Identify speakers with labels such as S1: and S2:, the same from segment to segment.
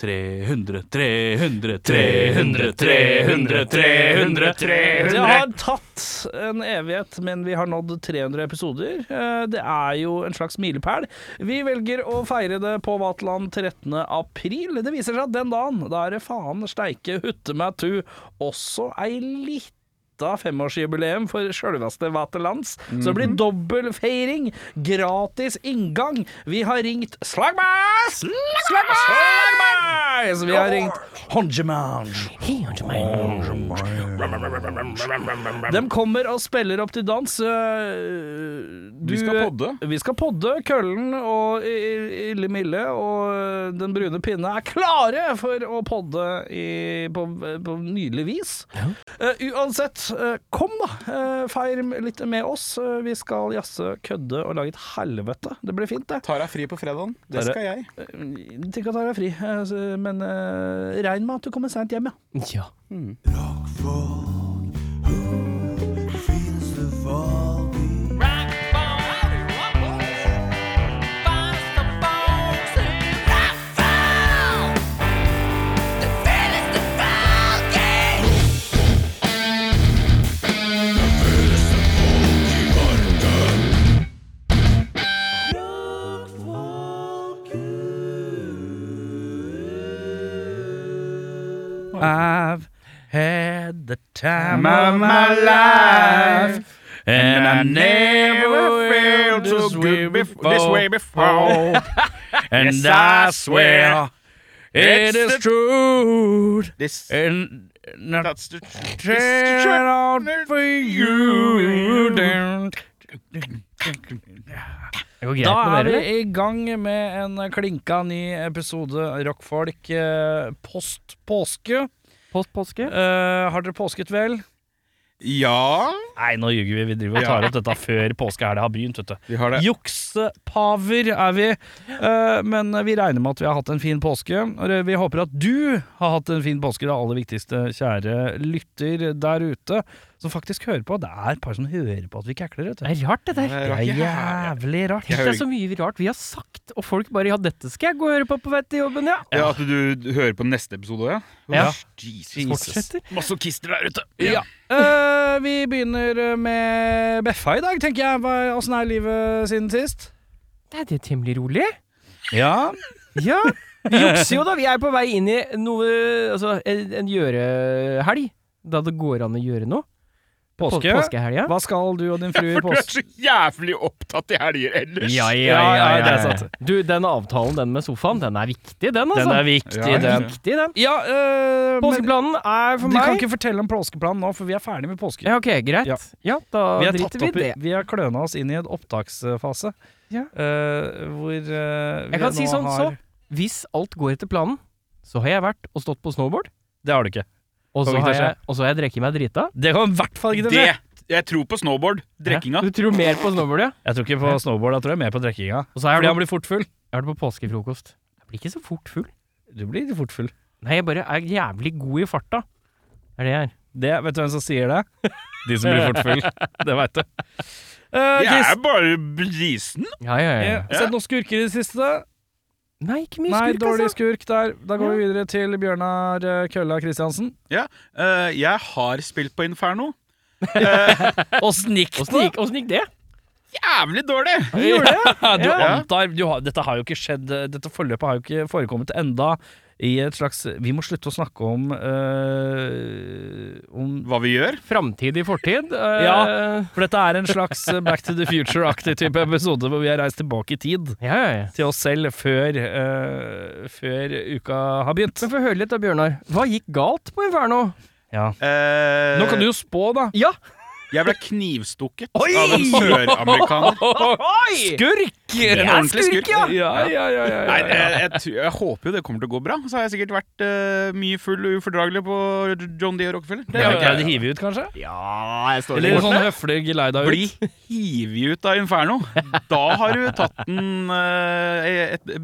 S1: 300, 300, 300, 300, 300, 300 Det har tatt en evighet, men vi har nådd 300 episoder. Eh, Det er jo en slags milepæl. Vi velger å feire det på Vaterland 13. april. Det viser seg at den dagen, da er det faen steike hutte meg tu også ei lita femårsjubileum for sjølveste Vaterlands. Så det blir dobbel feiring. Gratis inngang. Vi har ringt Slagmas! Slagmas! Slagmas! Vi har ringt Honjemange. De kommer og spiller opp til dans. Du,
S2: Vi skal podde.
S1: Vi skal podde. Køllen og Ille Mille og Den brune pinne er klare for å podde i, på, på nydelig vis. Eh, uansett, eh, kom da. Uh, feir litt med oss. Eh, vi skal jazze, kødde og lage et helvete. Det blir fint, det.
S2: Tar deg fri på fredagen. Det skal jeg.
S1: Jeg Tenk jeg tar deg fri, eh, men regn med at du kommer seint hjem, ja.
S3: Ja.
S1: I've had the time of my life, and I never felt this way before.
S2: This way before.
S1: and
S2: Yes,
S1: I swear
S2: it's the-
S1: true.
S2: This,
S1: And not
S2: that's the,
S1: turn out for you.
S4: Det greit
S1: Da er vi i gang med en klinka ny episode Rockfolk eh, post påske.
S4: Post påske?
S1: Uh, har dere påsket vel?
S2: Ja,
S1: Nei, nå ljuger vi. Vi driver og tar opp dette før påskehelga har begynt. vet du
S2: vi har det.
S1: Juksepaver er vi. Uh, men vi regner med at vi har hatt en fin påske. Vi håper at du har hatt en fin påske, det aller viktigste, kjære lytter der ute. Som faktisk hører på. Det er et par som hører på at vi du.
S4: Det er rart, det der.
S1: Det er jævlig rart.
S4: Det er så mye rart vi har sagt, og folk bare Ja, dette skal jeg gå og høre på på vei til jobben, ja.
S2: Ja, At du hører på neste episode òg, ja?
S4: Ja.
S2: Jesus.
S4: Fortsetter.
S2: Masochister der ute.
S1: Ja. Uh, vi begynner med Beffa i dag, tenker jeg. Åssen er livet siden sist?
S4: Det er det temmelig rolig.
S1: Ja.
S4: Ja. Vi jukser jo, da. Vi er på vei inn i noe Altså, en, en gjørehelg. Da det går an å gjøre noe.
S1: Påske.
S4: Påskehelga.
S1: Hva skal du og din frue i
S2: For du er så jævlig opptatt i helger ellers.
S4: Ja, ja,
S1: Ja,
S4: ja,
S1: ja,
S4: ja,
S1: det er sant.
S4: Du, den avtalen, den med sofaen, den er viktig, den, altså.
S1: Den er viktig,
S2: Ja,
S1: den.
S4: Viktig, den.
S1: Ja, øh,
S4: Påskeplanen er for meg
S1: vi kan ikke fortelle om påskeplanen nå, for vi er ferdig med påske.
S4: Ja, ok, greit.
S1: Ja.
S4: Ja, da
S1: vi
S4: driter vi i
S1: i-
S4: det.
S1: vi har kløna oss inn i en opptaksfase.
S4: Ja.
S1: Uh, hvor uh, vi
S4: Jeg kan si sånn,
S1: har
S4: så Hvis alt går etter planen, så har jeg vært og stått på snowboard,
S1: Det har du ikke.
S4: Og så har jeg, og så har jeg drukket meg drita.
S1: Det kan i hvert fall ikke
S2: Det, jeg tror på snowboard. Drekkinga.
S4: Du tror mer på snowboard, ja?
S1: Jeg tror ikke på snowboard, jeg tror jeg er mer på drekkinga.
S4: Og så er
S1: Fordi han blir fort full.
S4: jeg har det på påskefrokost. Jeg blir ikke så fort full.
S1: Du blir ikke fort full.
S4: Nei, jeg bare er jævlig god i farta. Det er det jeg er.
S1: Det, vet du hvem som sier det? De som blir fort full. Det veit du. Uh,
S2: Jeg er bare brisen.
S4: Ja, ja, ja.
S1: Ja, Sett noen skurker i det siste.
S4: Nei, ikke mye
S1: Nei,
S4: skurk,
S1: dårlig
S4: altså.
S1: skurk der. Da går vi videre til Bjørnar eh, Kølla Kristiansen.
S2: Ja, eh, jeg har spilt på Inferno.
S1: Åssen gikk
S4: Åssen gikk, åssen gikk det?
S2: Jævlig dårlig!
S4: Det?
S1: Ja, du
S4: Ja.
S1: antar du har, Dette har jo ikke skjedd Dette forløpet har jo ikke forekommet enda i et slags Vi må slutte å snakke om øh, Om
S2: Hva vi gjør?
S4: Framtid i fortid. eh,
S1: Ja. For dette er en slags Back to the Future-aktig type episode hvor vi har reist tilbake i tid
S4: ja, ja, ja.
S1: til oss selv før, øh, før uka har begynt.
S4: Men få høre litt da, Bjørnar. Hva gikk galt på Inferno?
S1: Ja.
S2: Eh,
S1: Nå kan du jo spå, da.
S4: Ja!
S2: Jeg ble knivstukket
S1: Oi!
S2: av en søramerikaner.
S1: Skurk!
S2: En ordentlig skurk,
S1: ja. Ja, ja, ja, ja,
S2: Nei, jeg, jeg, tror- jeg håper jo det kommer til å gå bra. Så har jeg sikkert vært eh, mye full og ufordragelig på John D. og Rockefeller. Det
S1: Ja,
S2: har
S1: Ble
S2: ikke
S1: det
S2: jeg.
S1: hivet ut, kanskje?
S4: Ja, jeg står
S1: Eller sånn høflig geleida ut?
S2: Bli hivet ut av Inferno. Da har du tatt den eh, et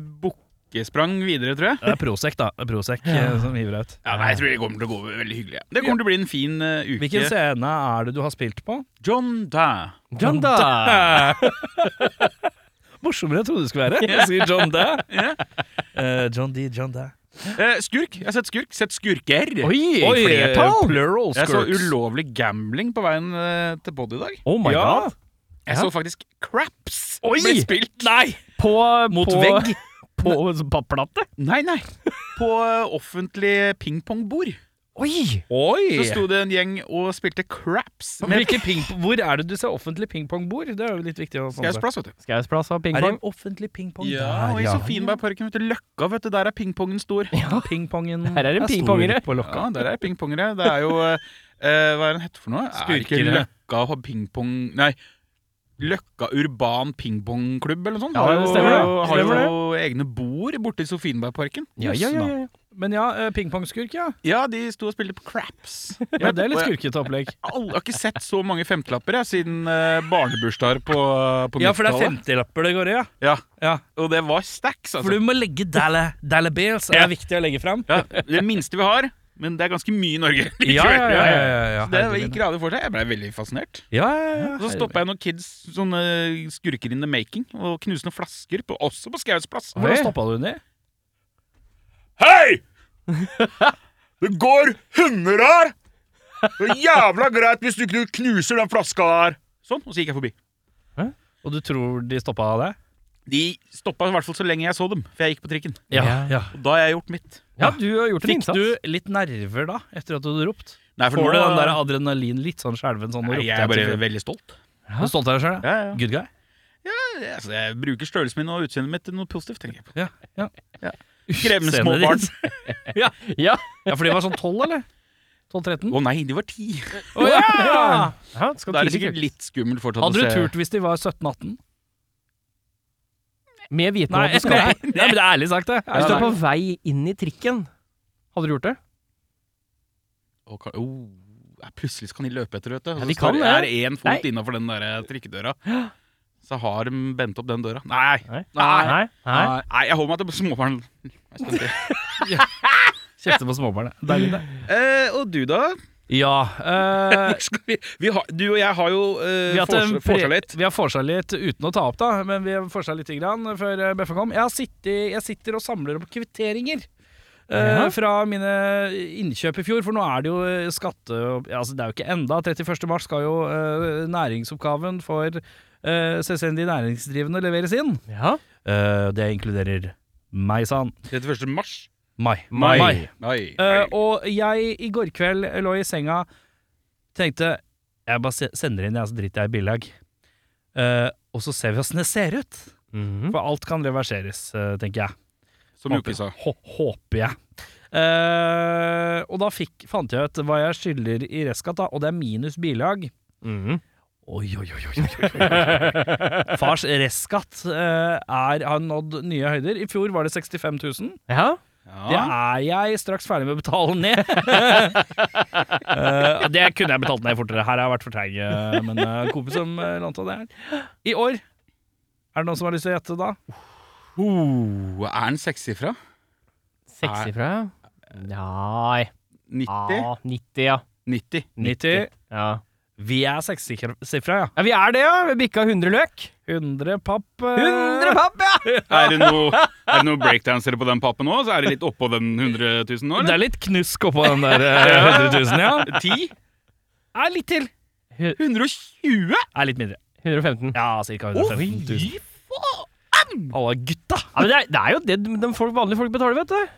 S2: bukkesprang videre, tror jeg.
S1: Det er Prosec, da. Det er Prosec ja. som hiver ut.
S2: Ja, nei, jeg tror det kommer til å gå veldig hyggelig. Det kommer til å bli en fin uh, uke.
S1: Hvilken scene er det du har spilt på?
S2: John Da.
S4: John da!
S1: Morsommere enn jeg trodde det skulle være. Jeg sier John Da. Uh, John D, John Da.
S2: Eh, skurk. Jeg har sett skurk. Sett skurker.
S4: Oi,
S1: Oi,
S4: flertall!
S1: plural
S2: Jeg så ulovlig gambling på veien eh, til pod i dag.
S4: Oh my
S1: Ja.
S4: god.
S2: Jeg
S4: Ja.
S2: så faktisk Craps
S4: Oi!
S2: bli spilt.
S1: Nei!
S4: På,
S1: Mot
S4: på,
S1: vegg.
S4: På papplate?
S2: Nei, nei. På eh, offentlig pingpongbord.
S4: Oi!
S1: Oi!
S2: Så sto det en gjeng og spilte Craps.
S1: Men hvor er det du ser offentlig pingpongbord? Det er jo litt viktig å få med
S2: Skaus plass, vet du.
S4: Skausplass pingpong.
S1: Er det
S4: en
S1: offentlig pingpong
S2: Ja,
S1: der,
S2: og i Sofienbergparken, vet du. Løkka, vet du. Der er pingpongen stor.
S4: Ja.
S1: Pingpongen
S4: Her er det pingpongere.
S2: Ja, der er pingpongere. Det er jo eh, eh, Hva er den hette for noe? Er ikke Løkka og pingpong Nei. Løkka urban pingpongklubb eller noe sånt.
S4: Ja,
S2: har
S4: det
S2: jo,
S4: stemmer det.
S2: har
S4: Stemmer
S2: jo egne bord borte i Sofienbergparken.
S4: Ja, ja, ja, ja.
S1: Men ja, eh, pingpongskurk, ja.
S2: Ja, de sto og spilte på craps.
S1: ja. Det er litt skurkete opplegg.
S2: Jeg har ikke sett så mange femtelapper jeg, siden uh, barnebursdager på, på
S1: Ja, for det er
S2: 90-tallet.
S1: 50-lapper det går i, ja.
S2: Ja,
S1: ja.
S2: og det var stacks,
S1: For
S2: altså.
S1: du må legge dalle, dalle bills. Det er viktig å legge fram.
S2: Ja, det minste vi har, men det er ganske mye i Norge.
S1: Ja, ja, ja, ja,
S2: Så det gikk radig for seg. Jeg ble veldig fascinert.
S1: Ja, ja, ja.
S2: Så stoppa jeg noen kids, sånne skurker in the making, og knuste noen flasker, på, også på Skaus plass.
S1: Hvordan stoppa du dem?
S2: Hei! Det går hunder her! Det er jævla greit hvis du ikke knuser den flaska der. Sånn, og så gikk jeg forbi.
S1: Og du tror de stoppa det?
S2: De stoppa i hvert fall så lenge jeg så dem, for jeg gikk på trikken.
S4: Ja.
S1: ja.
S2: Og da har jeg gjort mitt.
S4: Ja, du har gjort en
S1: Fikk
S4: innsats.
S1: du litt nerver da, etter at du hadde ropt?
S2: Nei, for
S1: Får
S2: nå
S1: du den der adrenalin litt sånn skjelven sånn? og
S2: Nei,
S1: ropte
S2: jeg er bare
S1: til-
S2: veldig stolt.
S1: Du er stolt av deg sjøl?
S2: Ja, ja.
S1: Good guy?
S2: Altså, jeg bruker størrelsen min og utseendet mitt til noe positivt, tenker jeg på.
S1: Ja. ja.
S2: Ja. Krevende små barn.
S1: ja.
S4: Ja.
S1: ja, for de var sånn 12, eller? 12-13?
S2: Å nei, de var ti.
S1: Å ja!
S4: ja skal
S2: Da er det
S4: tidlig
S2: sikkert litt skummelt fortsatt
S1: Hadde du
S2: se.
S1: turt hvis de var 17-18?
S4: Med viten om
S1: Nei,
S4: at du skal
S1: nei,
S4: på
S1: nei, men det er ærlig sagt, det.
S4: Hvis du er på vei inn i trikken, hadde du gjort det?
S2: Ka- oh, ja, plutselig så kan de løpe etter, vet du. Og
S4: Ja,
S2: så
S4: de kan
S2: står-
S4: det.
S2: er én fot innafor den der eh, trikkedøra. Så har de bent opp den døra. Nei!
S4: Nei.
S2: Nei.
S4: Nei. Nei.
S1: Nei.
S2: Jeg holder meg til småbarn. Jeg.
S1: Kjefte på småbarn, det. Deilig, det.
S2: Eh, og du, da?
S1: Ja.
S2: Uh, vi, vi har, du og jeg har jo uh,
S1: vi har hatt
S2: forsa litt.
S1: Vi har forsa litt uten å ta opp, da, men vi har forsa litt grann før eh, Beffa kom. Jeg, har sittet, jeg sitter og samler opp kvitteringer.
S4: Uh.
S1: Fra mine innkjøp i fjor, for nå er det jo eh, skatte... Altså, det er jo ikke enda. 31. mars skal jo uh, næringsoppgaven for uh, selvstendig næringsdrivende leveres inn.
S4: Ja.
S1: Eh, det inkluderer meg, sa han.
S2: 31. mars.
S1: Mai.
S4: Mai.
S2: Mai.
S1: Mai. Uh, og jeg i går kveld lå i senga Tenkte Jeg bare sender inn, jeg, så driter jeg i bilag. Uh, og så ser vi åssen det ser ut.
S4: Mhm.
S1: For alt kan reverseres, uh, tenker jeg.
S2: Som Jokke sa.
S1: Håper jeg. Uh, og da fikk, fant jeg ut hva jeg skylder i restskatt, og det er minus bilag.
S4: Mm
S1: -hmm. oi, oi, oi, oi, oi. Fars restskatt eh, er, har nådd nye høyder. I fjor var det 65 000.
S4: Ja.
S1: Det er jeg straks ferdig med å betale ned. uh, det kunne jeg betalt ned fortere. Her har jeg vært for treig. eh, men uh, kompis som uh, lånte det her. I år Er det noen som har lyst til å gjette da?
S2: Uh, er den sekssifra?
S4: Sekssifra? Nei
S2: 90?
S4: Ja, 90, ja.
S2: 90.
S1: 90.
S4: ja.
S1: Vi er sekssifra, ja.
S4: Ja, vi er det, ja. Vi bikka 100 løk.
S1: 100 papp. eh,
S4: 100 papp, ja!
S2: Er det noen er noe breakdansere på den pappen òg? Så er det litt oppå den 100 000 nå,
S1: Det er litt knusk oppå den der eh, 100 000, ja.
S2: 10?
S1: Er litt til.
S2: 120?
S1: Er litt mindre.
S4: 115.
S1: Ja, ca. 115 000. Alle gutta!
S4: Ja, men det, er, det er jo det de folk, vanlige folk betaler, vet du.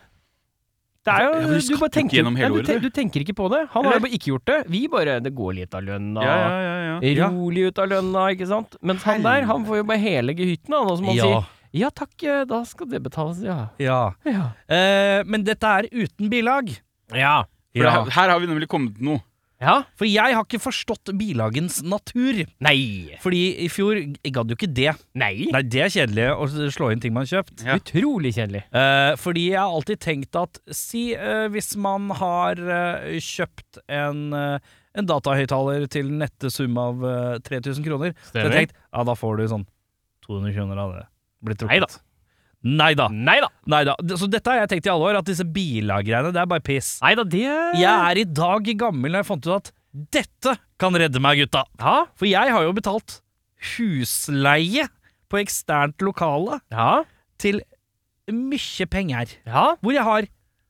S4: Det er jo,
S2: du
S4: bare tenker, Nei, du,
S2: du.
S4: tenker ikke på det. Han har jo bare ikke gjort det. Vi bare Det går litt av lønna.
S2: Ja, ja, ja.
S4: Rolig ut av lønna, ikke sant. Mens han der, han får jo bare hele gehytten, han. Og som han
S1: Ja.
S4: sier Ja takk, eh, da skal det betales, ja.
S1: ja.
S4: Ja.
S1: Eh, men dette er uten bilag.
S4: Ja.
S2: For her- her har vi nemlig kommet til noe.
S4: Ja.
S1: For jeg har ikke forstått bilagens natur.
S4: Nei.
S1: Fordi i fjor gadd jo ikke det.
S4: Nei.
S1: Nei, det er kjedelig å slå inn ting man har kjøpt.
S2: Ja.
S4: Utrolig kjedelig.
S1: Eh, fordi jeg har alltid tenkt at Si eh, hvis man har eh, kjøpt en, uh, en datahøyttaler til nette sum av eh, 3000 kroner, så jeg tenkte, ja, da får du sånn 200 kroner av det. Blir trukket. Nei da.
S4: Nei da.
S1: Så dette har jeg tenkt i alle år, at disse bilagreiene, det er bare piss.
S4: Neida, det
S1: Jeg er i dag gammel når jeg fant ut at dette kan redde meg, gutta.
S4: Ja.
S1: For jeg har jo betalt husleie på eksternt lokale
S4: Ja.
S1: til mye penger.
S4: Ja.
S1: Hvor jeg har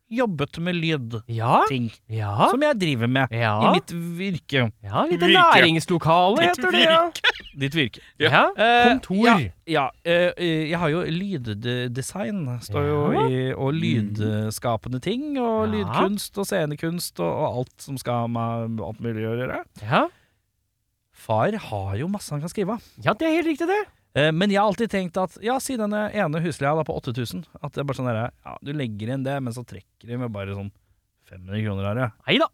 S1: jobbet med lydting.
S4: Ja. Ja.
S1: Som jeg driver med
S4: Ja.
S1: i mitt virke.
S4: ja litt
S2: Virke.
S4: næringslokale heter det, ja.
S1: Ditt virke.
S4: ja.
S1: Eh,
S4: Kontor.
S1: Ja, eh, eh, jeg har jo lyddesign, står jo i, og lydskapende ting, og lydkunst og scenekunst og, og alt som skal med alt mulig å gjøre.
S4: ja.
S1: Far har jo masse han kan skrive av.
S4: Ja, det er helt riktig, det.
S1: Eh, Men jeg har alltid tenkt at ja, si den ene husleia da på 8000, at det er bare sånn derre Ja, du legger inn det, men så trekker de med bare sånn 500 kroner her, ja.
S4: Nei da.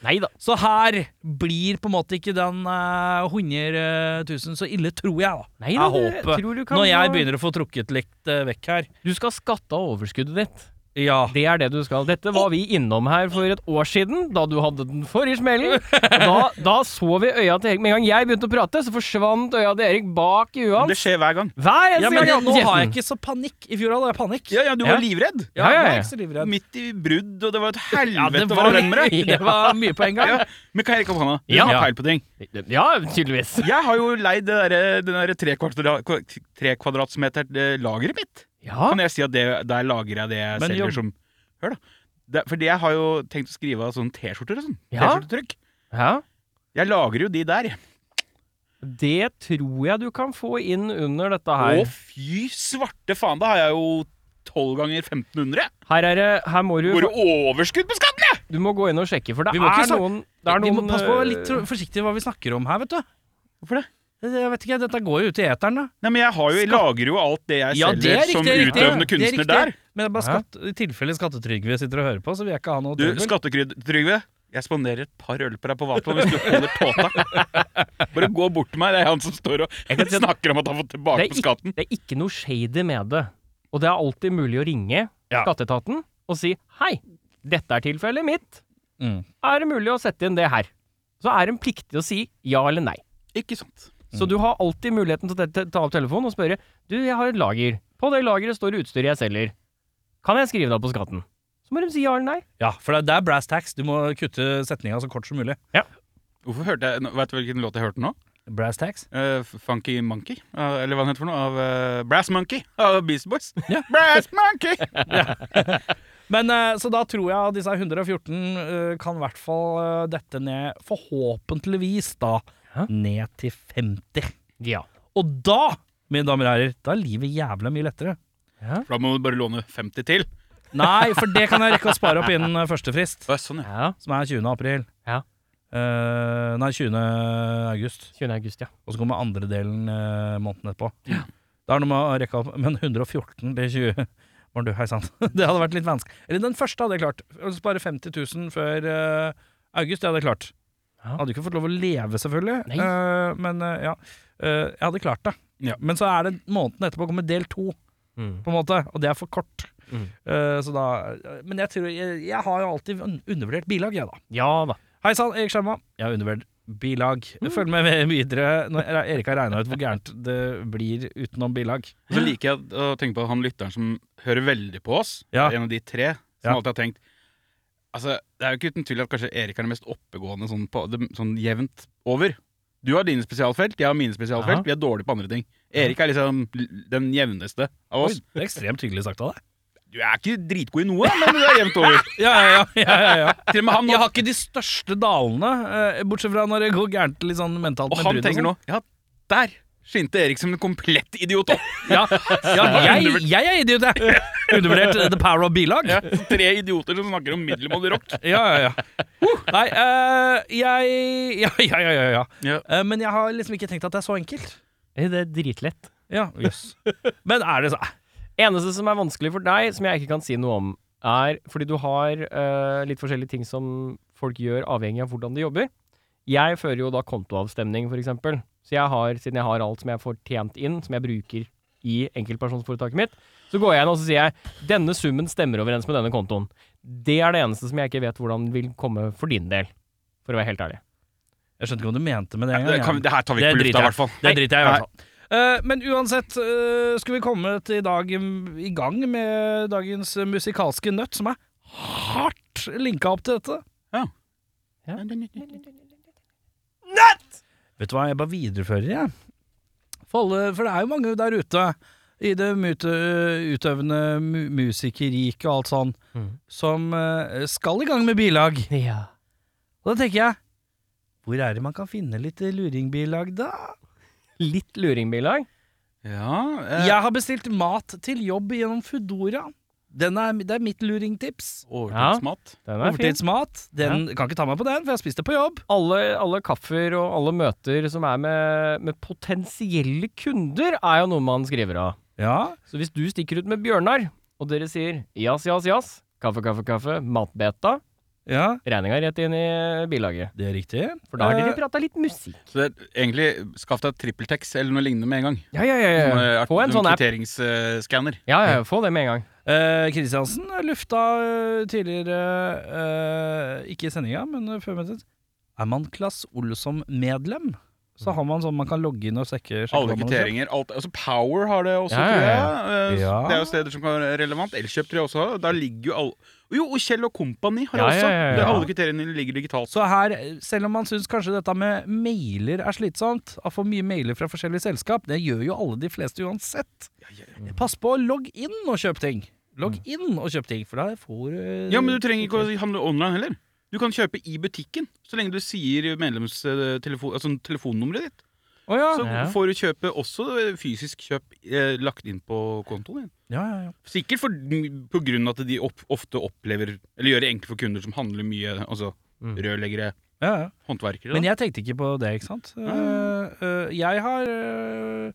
S1: Nei da. Så her blir på en måte ikke den uh, 100 000 så ille, tror jeg, da. Neida,
S4: jeg
S1: håper.
S4: tror du kan
S1: Når jeg begynner å få trukket litt uh, vekk her.
S4: Du skal skatte av overskuddet ditt.
S1: Ja.
S4: Det er det du skal. Dette var vi innom her for et år siden, da du hadde den forrige smellen. Da, da så vi øya til Erik. Med en gang jeg begynte å prate, så forsvant øya til Erik bak i huet
S2: Det skjer hver gang.
S4: Hver eneste
S1: ja, men
S4: gang
S1: jeg, nå har jeg ikke så panikk. I fjor hadde jeg panikk.
S2: Ja, ja, du
S4: Ja.
S2: var livredd.
S1: Ja,
S4: Ja, ja,
S1: nå er ikke så livredd.
S2: Midt i brudd, og det var et
S1: Ja,
S2: helvete
S1: det
S2: å
S1: var,
S2: deg.
S1: det var mye på en gang.
S2: Ja, men Kai Erik opp hånda. Du
S4: Ja.
S2: har peil på ting.
S4: Ja, tydeligvis.
S2: Jeg har jo leid det der, der tre, kvadra, tre kvadratmeter eh, lageret mitt.
S4: Ja.
S2: Kan jeg si at det, der lagrer jeg det jeg
S1: Men
S2: selger
S1: jo.
S2: som Hør, da. Det, fordi jeg har jo tenkt å skrive av sånne T-skjorter og sånn.
S4: Ja.
S2: T-skjortetrykk.
S4: ja.
S2: Jeg lagrer jo de der.
S4: Det tror jeg du kan få inn under dette her.
S2: Å, fy svarte faen, da har jeg jo 12 ganger 1500.
S4: Her er det Her må du
S2: Går det overskudd på skatten, jeg!
S4: Du må gå inn og sjekke, for det
S1: ikke
S4: er noen Det er
S1: Vi må passe på litt forsiktig hva vi snakker om her, vet du.
S2: Hvorfor det?
S1: Jeg vet ikke, Dette går jo ut i eteren, da.
S2: Nei, men jeg, har jo, jeg lager jo alt det jeg
S1: Ja, det er
S2: selger
S1: riktig,
S2: som
S1: det er riktig.
S2: utøvende
S1: Det er
S2: kunstner
S1: riktig.
S2: der.
S1: Men bare skatt, i tilfelle Skattetrygve sitter og hører på, så vil jeg ikke ha noe
S2: Du,
S1: trøbbel.
S2: Skattetrygve, jeg spanderer et par øl på deg på Vato hvis du holder tåta. Bare gå bort til meg. Det er han som står og
S4: Jeg kan si at-
S2: snakker om at han har fått tilbake på
S4: ikke,
S2: skatten.
S4: det er ikke noe shady med det. Og det er alltid mulig å ringe
S1: Ja.
S4: skatteetaten og si hei, dette er tilfellet mitt.
S1: Mm.
S4: Er det mulig å sette inn det her? Så er en pliktig å si ja eller nei.
S2: Ikke sant.
S4: Så du har alltid muligheten til å ta- opp telefonen og spørre Du, jeg har et lager. På det lageret står det utstyret jeg selger. Kan jeg skrive det opp på skatten? Så må de si ja eller nei.
S1: Ja, for det er brass tax. Du må kutte setninga så kort som mulig. Ja.
S2: Hvorfor hørte jeg, Vet du hvilken låt jeg hørte nå?
S1: Brass tax?
S2: Uh, Funky Monkey? uh, eller hva den heter for noe? Av uh, Brass Monkey av Beast Boys.
S1: Ja.
S2: Brass Monkey!
S1: Men eh, Så da tror jeg disse 114 eh, kan i hvert fall eh, dette ned, forhåpentligvis da,
S4: Hæ?
S1: ned til 50.
S4: Ja.
S1: Og da, mine damer og herrer, da er livet jævla mye lettere.
S2: For da må du bare låne 50 til.
S1: Nei, for det kan jeg rekke å spare opp innen eh, første frist,
S2: Å, sånn, ja.
S4: ja.
S1: som er 20. april.
S4: Ja.
S1: Eh, nei, 20. august.
S4: 20. august, ja.
S1: Og så kommer andre delen uh, måneden etterpå. Det er noe med å rekke opp Men 114 til 20 Var du, hei sann. Det hadde vært litt vanskelig. Eller den første hadde jeg klart. Å Spare 50 000 før eh, august, det hadde jeg klart.
S4: Ja.
S1: Hadde ikke fått lov å leve, selvfølgelig. Eh, men uh, ja. Uh, jeg hadde klart det.
S2: Ja.
S1: Men så er det måneden etterpå kommer del to,
S4: Mm.
S1: på en måte. Og det er for kort.
S4: Mm.
S1: Eh, så da Men jeg tror Jeg, jeg har jo alltid undervurdert bilag, jeg, da.
S4: Ja da.
S1: Hei sann, Erik Skjerma. Jeg har undervurdert bilag. Følg med videre når Erik har regna ut hvor gærent det blir utenom bilag.
S2: Så liker jeg å tenke på han lytteren som hører veldig på oss.
S1: Ja.
S2: En av de tre som
S1: Ja.
S2: alltid har tenkt Altså, Det er jo ikke uten tvil at kanskje Erik er den mest oppegående sånn, på, sånn jevnt over. Du har dine spesialfelt, jeg har mine spesialfelt.
S4: Aha.
S2: Vi er dårlige på andre ting. Erik er liksom den jevneste av
S1: Oi,
S2: oss.
S1: det er ekstremt hyggelig sagt av deg.
S2: Du er ikke dritgod i noe, men du er jevnt over.
S1: Ja, ja, ja, ja.
S2: Til og med han.
S1: Jeg har ikke de største dalene, eh, bortsett fra når det går gærent litt sånn mentalt.
S2: Og
S1: med
S2: han tenker
S1: sånn.
S2: nå Ja, der skinte Erik som en komplett idiot opp.
S1: Ja, ja jeg, jeg er idiot, jeg. Undervurdert the power of bilag.
S2: Ja, tre idioter som snakker om middelmådig rock.
S1: Ja, ja, ja. Nei, uh, jeg Ja, ja, ja. ja, ja.
S2: Ja.
S1: Uh, men jeg har liksom ikke tenkt at det er så enkelt.
S4: Eh, Det er dritlett.
S1: Ja, jøss. Men er det så
S4: Eneste som er vanskelig for deg, som jeg ikke kan si noe om, er fordi du har eh, litt forskjellige ting som folk gjør avhengig av hvordan de jobber. Jeg fører jo da kontoavstemning, for eksempel. Så jeg har, siden jeg har alt som jeg får tjent inn, som jeg bruker i enkeltpersonsforetaket mitt, så går jeg inn og så sier jeg denne summen stemmer overens med denne kontoen. Det er det eneste som jeg ikke vet hvordan vil komme for din del, for å være helt ærlig.
S1: Jeg skjønte ikke hva du mente med det
S2: Det, kan, det her tar vi ikke på lufta, i hvert fall.
S1: Det driter jeg i hvert fall. Uh, men uansett, uh, skulle vi komme til i dag mm, i gang med dagens musikalske nøtt, som er hardt linka opp til dette.
S2: Ja.
S4: Ja.
S1: Vet du hva, jeg bare viderefører, jeg. For, for det er jo mange der ute. I det mute, utøvende mu musikerriket og alt sånn,
S4: Mm.
S1: som eh, skal i gang med bilag.
S4: Ja.
S1: Og da tenker jeg, hvor er det man kan finne litt luringbilag da?
S4: Litt luringbilag.
S2: Ja, eh,
S1: Jeg har bestilt mat til jobb gjennom Foodora. Den er, det er mitt luringtips.
S2: overtidsmat.
S4: Den er fin.
S1: Overtidsmat. Den kan ikke ta meg på den, for jeg har spist det på jobb.
S4: Alle, alle kaffer og alle møter som er med, med potensielle kunder, er jo noe man skriver av.
S1: Ja,
S4: Så hvis du stikker ut med Bjørnar, og dere sier jas, jas, jas, kaffe, kaffe, kaffe, matbeta,
S1: ja
S4: regninga rett inn i bilaget.
S1: det er riktig.
S4: For da har dere
S1: Eh,
S4: prata litt musikk.
S2: Så det er egentlig skaff deg TrippelTex eller noe lignende med en gang.
S4: Ja, ja, ja. Ja.
S2: eh,
S4: Få en sånn app.
S2: Kvitteringsskanner.
S4: Ja, ja, få det med en gang.
S1: Kristiansen Kristiansen lufta uh, tidligere, uh, ikke i sendinga, men eh, før møtet Er man Klass Olsson-medlem, så har man sånn man kan logge inn og sjekke,
S2: Alle kvitteringer. Alt, altså Power har det også,
S4: Ja,
S2: tror
S4: ja,
S2: jeg.
S4: ja.
S2: Eh. Det er jo steder som kan være relevant. Elkjøp tror jeg også har. Ligger jo alle Jo, og Kjell og Company har det også.
S4: ja, ja, ja.
S2: Det er alle kriteriene ligger digitalt.
S1: Så her, selv om man syns kanskje dette med mailer er slitsomt, å få mye mailer fra forskjellige selskap, det gjør jo alle de fleste uansett. Pass på å logge inn og kjøpe ting. Logg inn og kjøp ting, for da får du
S2: Ja, men du trenger ikke å handle online heller. Du kan kjøpe i butikken, så lenge du sier medlemstelefon, altså telefonnummeret ditt.
S1: Oh, ja.
S2: Så
S4: Ja.
S2: får du kjøpe også fysisk kjøp eh, lagt inn på kontoen din.
S1: ja, ja, ja.
S2: Sikkert for, på grunn av at de opp, ofte opplever Eller gjør det enkelt for kunder som handler mye, altså
S4: Mm.
S2: rørleggere,
S1: ja, ja.
S2: håndverkere.
S1: Men jeg tenkte ikke på det, ikke sant. Uh, uh, jeg har eh,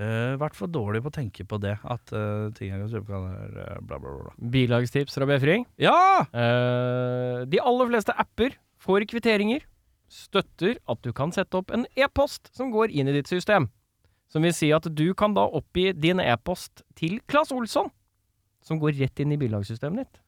S1: eh, vært for dårlig på å tenke på det, at uh, ting jeg kan kjøpe kan være eh, bla, bla, bla.
S4: Bilagstips fra Befring.
S1: Ja!
S4: Uh, de aller fleste apper får kvitteringer. Støtter at du kan sette opp en e-post som går inn i ditt system. Som vil si at du kan da oppgi din e-post til Claes Olsson, som går rett inn i bilagssystemet ditt.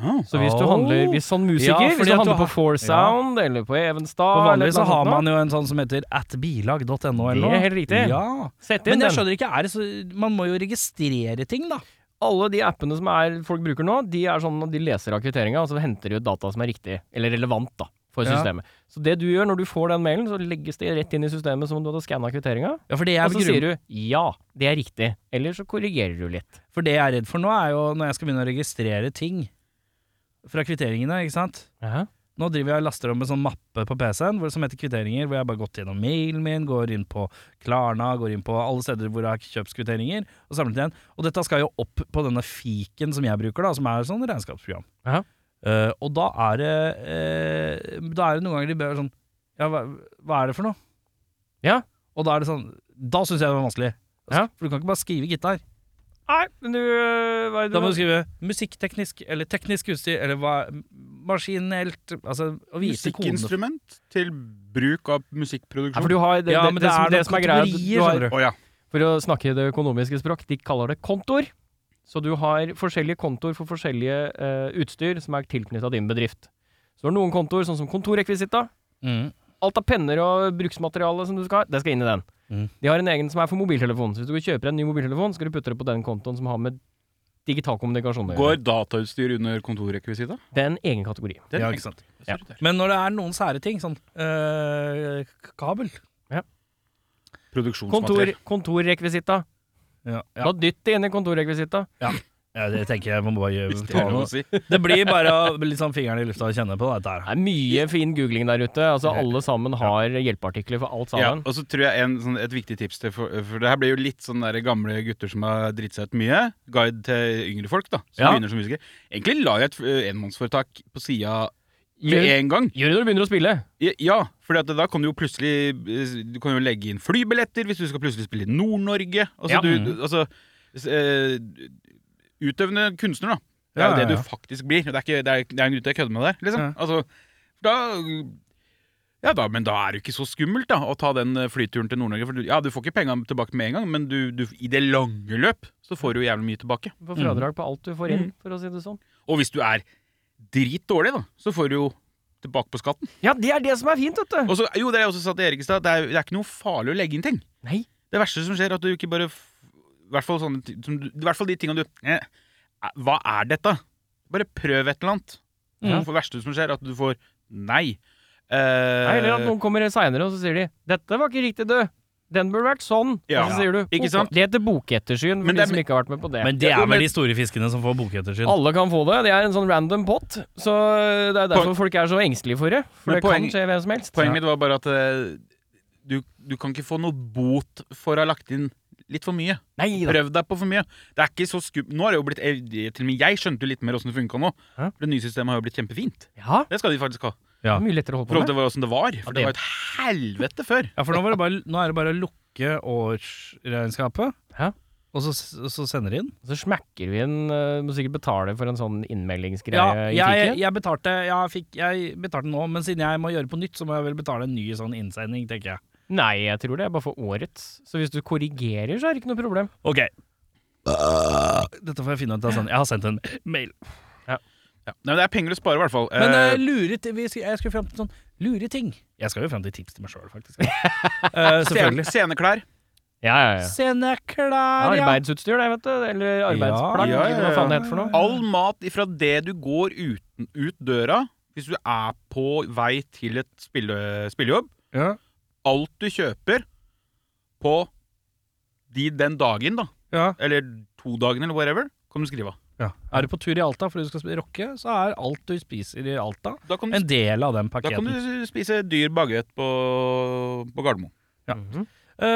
S2: Ja.
S4: Så hvis du handler hvis sånn musiker,
S1: Ja,
S4: hvis du
S1: handler du
S4: handler
S1: har-
S4: på Foursound eller på Evenstad
S1: For vanligvis så har man jo en sånn som heter atbilag.no eller
S4: Det er helt riktig.
S1: Ja.
S4: Sett inn
S1: Men jeg
S4: den.
S1: skjønner ikke, er det så Man må jo registrere ting, da.
S4: Alle de appene som er, folk bruker nå, de er sånn de leser av kvitteringa, og så henter de ut data som er riktig, eller relevant, da, for
S1: Ja.
S4: systemet. Så det du gjør når du får den mailen, så legges det rett inn i systemet som om du hadde skanna kvitteringa.
S1: Ja,
S4: Og så
S1: grunn...
S4: sier du ja, det er riktig. Eller så korrigerer du litt.
S1: for det jeg er redd for nå, er jo når jeg skal begynne å registrere ting fra kvitteringene, ikke sant. Nå driver jeg og laster om en sånn mappe på PC-en som heter kvitteringer, hvor jeg bare har gått gjennom mailen min, går inn på Klarna, går inn på alle steder hvor jeg har kjøpskvitteringer, og samlet igjen. Og dette skal jo opp på denne fiken som jeg bruker, da, som er sånn regnskapsprogram. Eh, og da er det uh, Da er det noen ganger de ber sånn Ja, hva, hva er det for noe?
S4: Ja.
S1: Og da er det sånn Da syns jeg det var vanskelig.
S4: Ja.
S1: For du kan ikke bare skrive gitar.
S4: Nei, men du øh, Hva er det
S1: Da må
S4: du
S1: du skrive musikkteknisk, eller teknisk utstyr, eller hva Maskinelt Altså å vite kodene.
S2: Musikkinstrument til bruk av
S4: ja,
S2: musikkproduksjon.
S4: for du har det,
S1: Ja,
S4: det,
S1: men
S4: det,
S1: det
S4: som,
S1: er
S4: det som er greia, du
S1: kategorier,
S4: har.
S2: Å ja.
S4: For å snakke det økonomiske språk, de kaller det kontor. Så du har forskjellige kontor for forskjellige uh, utstyr som er tilknytta din bedrift. Så du har noen kontor, sånn som kontorrekvisitta.
S1: Mm.
S4: Alt av penner og bruksmateriale som du skal ha, det skal inn i den.
S1: Mm.
S4: De har en egen som er for mobiltelefon. Så hvis du kjøper en ny mobiltelefon, skal du putte det på den kontoen som har med digital kommunikasjon å
S2: Går datautstyr under kontorrekvisita?
S4: Det er en egen kategori.
S2: Det er
S1: Ja, ikke sant.
S4: Ja.
S1: Men når det er noen sære ting, sånn øh, kabel
S4: ja.
S2: Produksjonsmateriell.
S4: kontorrekvisita.
S1: ja, ja.
S4: Da dytt det inn i kontorrekvisita.
S1: ja, det tenker jeg må bare
S2: Hvis
S1: gjøre.
S2: det
S1: Ta
S2: er
S1: noe.
S2: å si.
S1: Det blir bare å- sånn fingeren i lufta og kjenne på dette her.
S4: Det er mye fin googling der ute. Altså Alle sammen har hjelpeartikler for alt
S2: Ja,
S4: sammen.
S2: og så tror jeg en, sånn, et viktig tips til for, for det her blir jo litt sånn der gamle gutter som har dritt seg ut mye. Guide til yngre folk, da. Som
S4: Ja.
S2: begynner som musiker. Egentlig la jeg et uh, enmannsforetak på sida med
S4: Gjør,
S2: en gang.
S4: gjør det når du begynner å spille.
S2: Ja, Ja, for da kan du jo plutselig eh, Du kan jo legge inn flybilletter hvis du skal plutselig spille i Nord-Norge. Altså,
S4: Ja.
S2: du, du, altså eh, Utøvende kunstner, da. Det er
S1: Ja,
S2: jo det du faktisk blir. Det er, ikke, det er, det er en til jeg kødder med det. Liksom.
S1: Ja.
S2: Altså, da ja da, Men da er det ikke så skummelt da å ta den eh, flyturen til Nord-Norge. For du, ja, du får ikke penga tilbake med en gang, men du, du, i det lange løp så får du jævlig mye tilbake.
S4: Du får fradrag på alt du får inn,
S2: Mm.
S4: for å si det sånn.
S2: Og hvis du er dritdårlig, da, så får du jo tilbake på skatten.
S4: Ja, det er det som er fint, vet du.
S2: Også, jo, det jeg også sa til Erik i stad, det, er- det er ikke noe farlig å legge inn ting.
S4: Nei.
S2: Det verste som skjer, er at du ikke bare I hvert fall, sånne, som, i hvert fall de tingene du eh, Hva er dette? Bare prøv et eller annet.
S1: Mm.
S2: Det verste som skjer, er at du får nei. Uh,
S4: Nei, Eller at noen kommer seinere og så sier de 'Dette var ikke riktig, du'. Den burde vært sånn.
S2: Ja,
S4: og så sier du
S2: ikke sant?
S4: Det heter bokettersyn, for
S2: Men
S4: de
S2: det
S4: som ikke har vært med på det.
S1: Men det er vel de store fiskene som får bokettersyn.
S4: Alle kan få det. Det er en sånn random pot. Så det er derfor folk er så engstelige for det. For
S2: Men
S4: det
S2: poeng-
S4: kan skje hvem som helst.
S2: Poenget mitt var bare at uh, du, du kan ikke få noe bot for å ha lagt inn litt for mye.
S4: Nei da.
S2: Prøv deg på for mye. Det er ikke så skup... Nå har det jo blitt eh, Til og med jeg skjønte jo litt mer åssen det funka nå.
S4: Hæ?
S2: For Det nye systemet har jo blitt kjempefint.
S4: Ja,
S2: Det skal de faktisk ha.
S1: Ja.
S4: mye lettere å holde på
S2: forhold til
S4: med.
S2: åssen det var. For
S1: det-
S2: det var et helvete før.
S1: Ja, for nå, var det bare, nå er det bare å lukke årsregnskapet,
S4: Hæ?
S1: og så, så sender de inn.
S4: Så smekker vi inn Du Må sikkert betale for en sånn innmeldingsgreie
S1: Ja,
S4: i
S1: jeg, jeg betalte jeg, fikk, jeg betalte nå, men siden jeg må gjøre på nytt, så må jeg vel betale en ny sånn innsending, tenker jeg.
S4: Nei, jeg tror det er bare for årets. Så hvis du korrigerer, så er det ikke noe problem.
S1: Ok. Dette får jeg finne ut av sånn. Jeg har sendt en mail.
S2: Ja. Nei, men det er penger å spare, i hvert fall.
S1: Men uh, lure ting vi skal, Jeg skal fram til sånn lure ting. Jeg skal jo fram til tips til meg sjøl, faktisk. uh, selvfølgelig.
S2: scene- Sceneklær.
S4: Ja, ja, ja.
S1: Sceneklær, ja.
S4: Arbeidsutstyr, det, vet du. Eller arbeidsplagg.
S2: Ja, ja, ja.
S4: Hva faen det heter for noe.
S2: All mat ifra det du går uten, ut døra, hvis du er på vei til et spille, spillejobb
S1: Ja.
S2: Alt du kjøper på de, den dagen, da,
S1: Ja.
S2: eller to dagene, eller whatever, kan du skrive av.
S1: ja. Er du på tur i Alta fordi du skal rocke, så er alt du spiser i Alta,
S2: du,
S1: en del av den
S2: da kan du spise dyr bagett på, på Gardermoen.
S1: Ja.
S4: Mhm.
S1: Eh,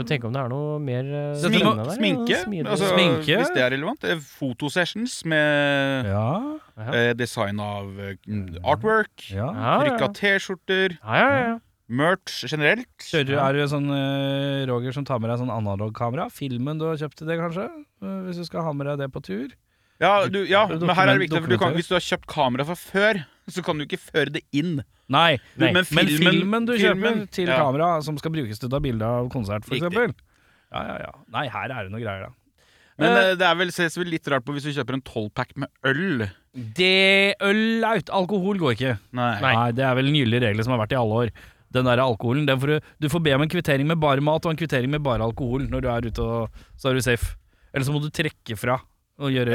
S4: Så tenk om det er noe mer uh,
S1: Dette
S2: Smink,
S1: må-
S4: der,
S2: sminke, altså,
S1: Sminke.
S2: hvis det er relevant. Eh, Fotosessions med
S1: ja.
S2: Eh, design av eh, artwork,
S1: ja.
S2: Trykka
S4: ja.
S2: T-skjorter,
S4: Ja, ja, ja.
S2: merch generelt.
S1: Kjører, Er du sånn eh, Roger som tar med deg sånn analogkamera? Filmen du har kjøpt til det, kanskje? Eh, hvis du skal ha med deg det på tur?
S2: Ja, du, ja men her er det viktig, for du kan, hvis du har kjøpt kamera fra før, så kan du ikke føre det inn.
S1: Nei,
S2: Du,
S4: Nei,
S2: men,
S1: men
S2: filmen,
S1: filmen du
S2: filmen-
S1: kjøper til
S2: ja.
S1: kamera som skal brukes til å ta bilde av konsert, for
S2: Riktig.
S1: eksempel. Ja, ja, ja. Nei, her er det noe greier, da.
S2: Men
S1: Eh,
S2: eh, det er vel, ses vel litt rart på hvis du kjøper en 12-pack med øl.
S1: Det øl out. Alkohol går ikke.
S2: Nei.
S1: Nei. Det er vel nylige regler som har vært i alle år. Den der alkoholen, den får du, du får be om en kvittering med bare mat og en kvittering med bare alkohol når du er ute, og så er du safe. Eller så må du trekke fra og gjøre,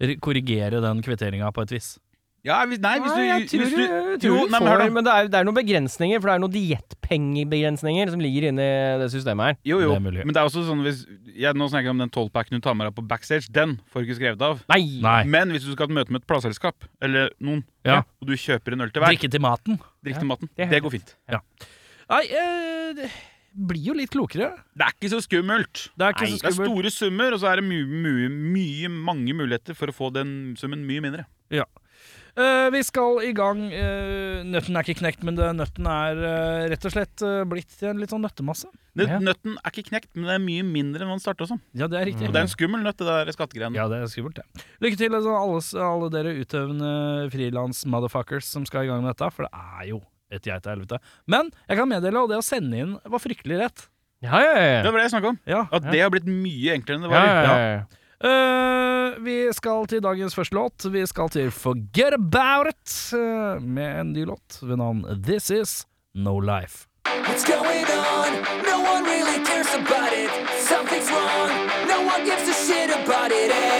S2: Ja,
S1: korrigere den kvitteringa på et vis.
S2: Ja, hvis, nei, hvis du,
S4: Nei, jeg tror,
S2: hvis
S4: du, jeg tror
S2: Jo,
S4: du
S2: nei, men
S4: får. Men det er, det er noen begrensninger, for det er noen diettpengebegrensninger som ligger inni det systemet her.
S2: Jo, jo.
S1: Det.
S2: Men det er også sånn hvis jeg, Nå snakker jeg om den 12-packen du tar med deg på backstage. Den får du ikke skrevet av.
S4: Nei!
S1: Nei.
S2: Men hvis du skal ha et møte med et plateselskap, eller noen,
S1: Ja.
S2: og du kjøper en øl til hver,
S1: Drikke til maten.
S2: Drikke til maten.
S4: det er
S2: Det går fint.
S1: Nei, øh, blir jo litt klokere.
S2: Det er ikke så skummelt.
S1: Det er ikke
S2: Nei,
S1: så
S2: det er store summer, og så er det mye, mye, mye, mange muligheter for å få den summen mye mindre.
S1: Eh, vi skal i gang. Uh, nøtten er ikke knekt, men det, nøtten er uh, rett og slett blitt til en litt sånn nøttemasse.
S2: Nøt,
S4: Ja.
S2: Nøtten er ikke knekt, men det er mye mindre enn man starta som.
S1: Ja, det er riktig.
S2: Og det er en skummel nøtt, det der skattegreiene.
S1: Ja, det er skummelt, det. Lykke til altså, alle, alle dere utøvende frilans-motherfuckers som skal i gang med dette, for det er jo et geitehelvete. Men jeg kan meddele, og det å sende inn var fryktelig rett.
S4: Ja, ja, ja.
S2: Det var det jeg snakka om.
S1: Ja.
S2: At det har blitt mye enklere enn det
S4: ja,
S2: var.
S4: ja, ja, ja.
S1: Eh, vi skal til dagens første låt. Vi skal til Forget About It uh, med en ny låt ved navn This Is No Life.
S3: What's going on? No one really cares about it. Something's wrong. No one gives a shit about it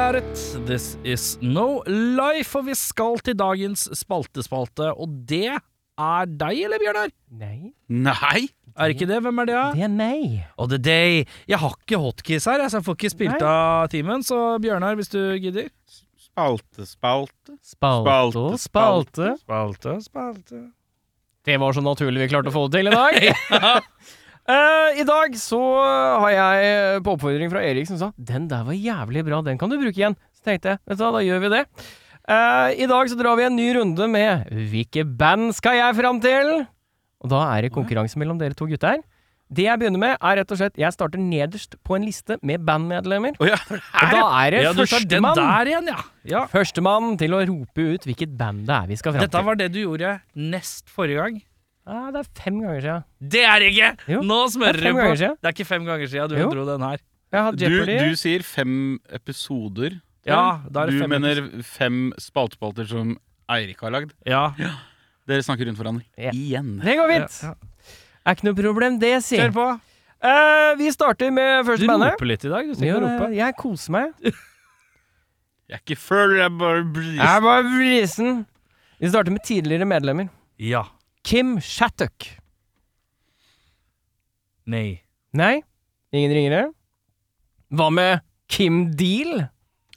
S1: about it. This is no life. Og vi skal til dagens spaltespalte, og det er deg, eller, Bjørnar?
S4: Nei,
S2: Nei!
S1: Er ikke det? Hvem er det, da?
S4: det er meg.
S1: Og det er deg. Jeg har ikke hotkeys her, så jeg får ikke spilt
S4: Nei.
S1: av timen. Så Bjørnar, hvis du gidder.
S2: Spalte, spalte.
S4: Spalte spalte.
S1: Spalte, spalte.
S4: Det var så naturlig vi klarte å få det til i dag. Eh, I dag så har jeg eh, på oppfordring fra Erik som sa 'Den der var jævlig bra, den kan du bruke igjen'. Så tenkte jeg vet du hva, da gjør vi det. Uh, I dag så drar vi en ny runde med 'Hvilke band skal jeg fram til?' Og da er det konkurranse mellom dere to gutter. Det jeg begynner med, er rett og slett Jeg starter nederst på en liste med bandmedlemmer.
S2: Oh, ja,
S4: Og da er det
S1: Ja,
S4: førstemann
S1: ja. ja.
S4: Førstemann til å rope ut hvilket band det er vi skal fram
S1: Dette var det du gjorde nest forrige gang.
S4: Ja, det er fem ganger siden.
S1: Det er det ikke!
S4: Jo,
S1: Nå smører
S4: det
S1: du på. Det er ikke fem ganger siden du
S4: Jo.
S1: dro den her.
S2: Du, du sier fem episoder.
S1: Ja, da er det
S2: du
S1: fem
S2: mener fem spaltepalter som Eirik har lagd.
S1: Ja.
S2: Dere snakker rundt hverandre.
S4: Ja.
S2: Igjen.
S4: Det går fint.
S1: Ja,
S4: Er ikke noe problem, det, si.
S1: Kjør på.
S4: Uh, vi starter med
S1: Du
S4: første bandet.
S1: roper litt i dag. Du
S4: Ja,
S1: og roper.
S4: jeg koser meg.
S2: Jeg er ikke full, jeg er bare brisen.
S4: Jeg er bare brisen. Vi starter med tidligere medlemmer.
S1: Ja.
S4: Kim Shattuck.
S1: Nei.
S4: Nei, ingen ringere. Hva med Kim Deal?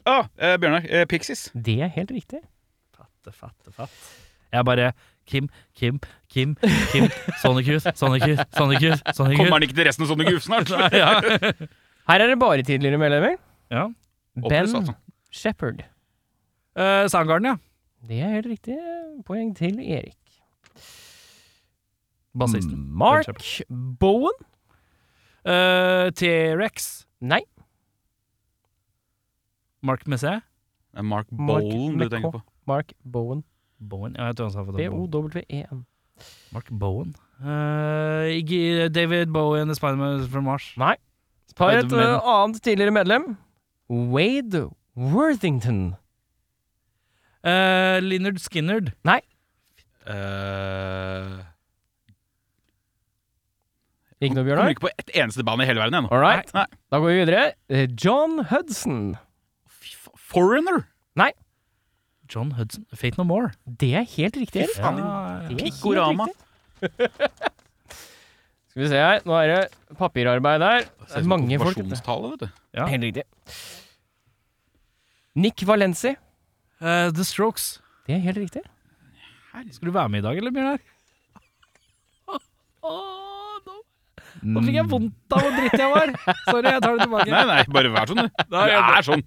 S2: ah, eh, Bjørnar. Eh, Pixies.
S4: Det er helt riktig.
S1: Fatte, fatte, fatt. Jeg bare Kim, Kim, Kim, Kim. Sonic Youth, Sonic Youth, Sonic Youth. Sonic
S2: Kommer han ikke til resten av sånne guf snart?
S1: Nei, ja.
S4: Her er det bare tidligere medlemmer.
S1: ja.
S4: Ben. Shepherd.
S1: Eh, Soundgarden, ja.
S4: Det er helt riktig. Poeng til Erik.
S1: Bassisten.
S4: Mark Bowen?
S1: Uh, T-rex.
S4: Nei.
S1: Mark Messé.
S2: Er Mark Bowen du tenker på.
S4: Mark Bowen.
S1: Bowen. Ja, jeg tror han sa for det. Bowen.
S4: B-O-W-E-N.
S1: Mark Bowen. Uh, David Bowen, The Spiderman fra Mars.
S4: Nei. Ta et uh, annet tidligere medlem. Wade Worthington.
S1: Uh, Leonard Skinnerd.
S2: Eh,
S4: Ikke noe, Bjørnar?
S2: Kommer ikke på ett eneste band i hele verden ennå.
S4: All right.
S2: Nei.
S4: Da går vi videre. Eh, John Hudson.
S2: Foreigner? Nei.
S1: John Hudson. Fate No More.
S4: Det er helt riktig.
S2: Faen,
S1: Ja,
S2: Pikorama.
S4: Skal vi se her. Nå er det papirarbeid her. Det er mange folk. vet du.
S2: Vet du.
S1: Ja.
S4: Helt riktig. Nick Valenci.
S1: Uh, The Strokes.
S4: Det er helt riktig.
S1: Skal du være med i dag, eller, Bjørnar? Åh, nå, nå fikk jeg vondt av hvor dritt jeg var. Sorry, jeg tar det tilbake.
S2: Nei, nei, bare vær sånn, du. Du er sånn.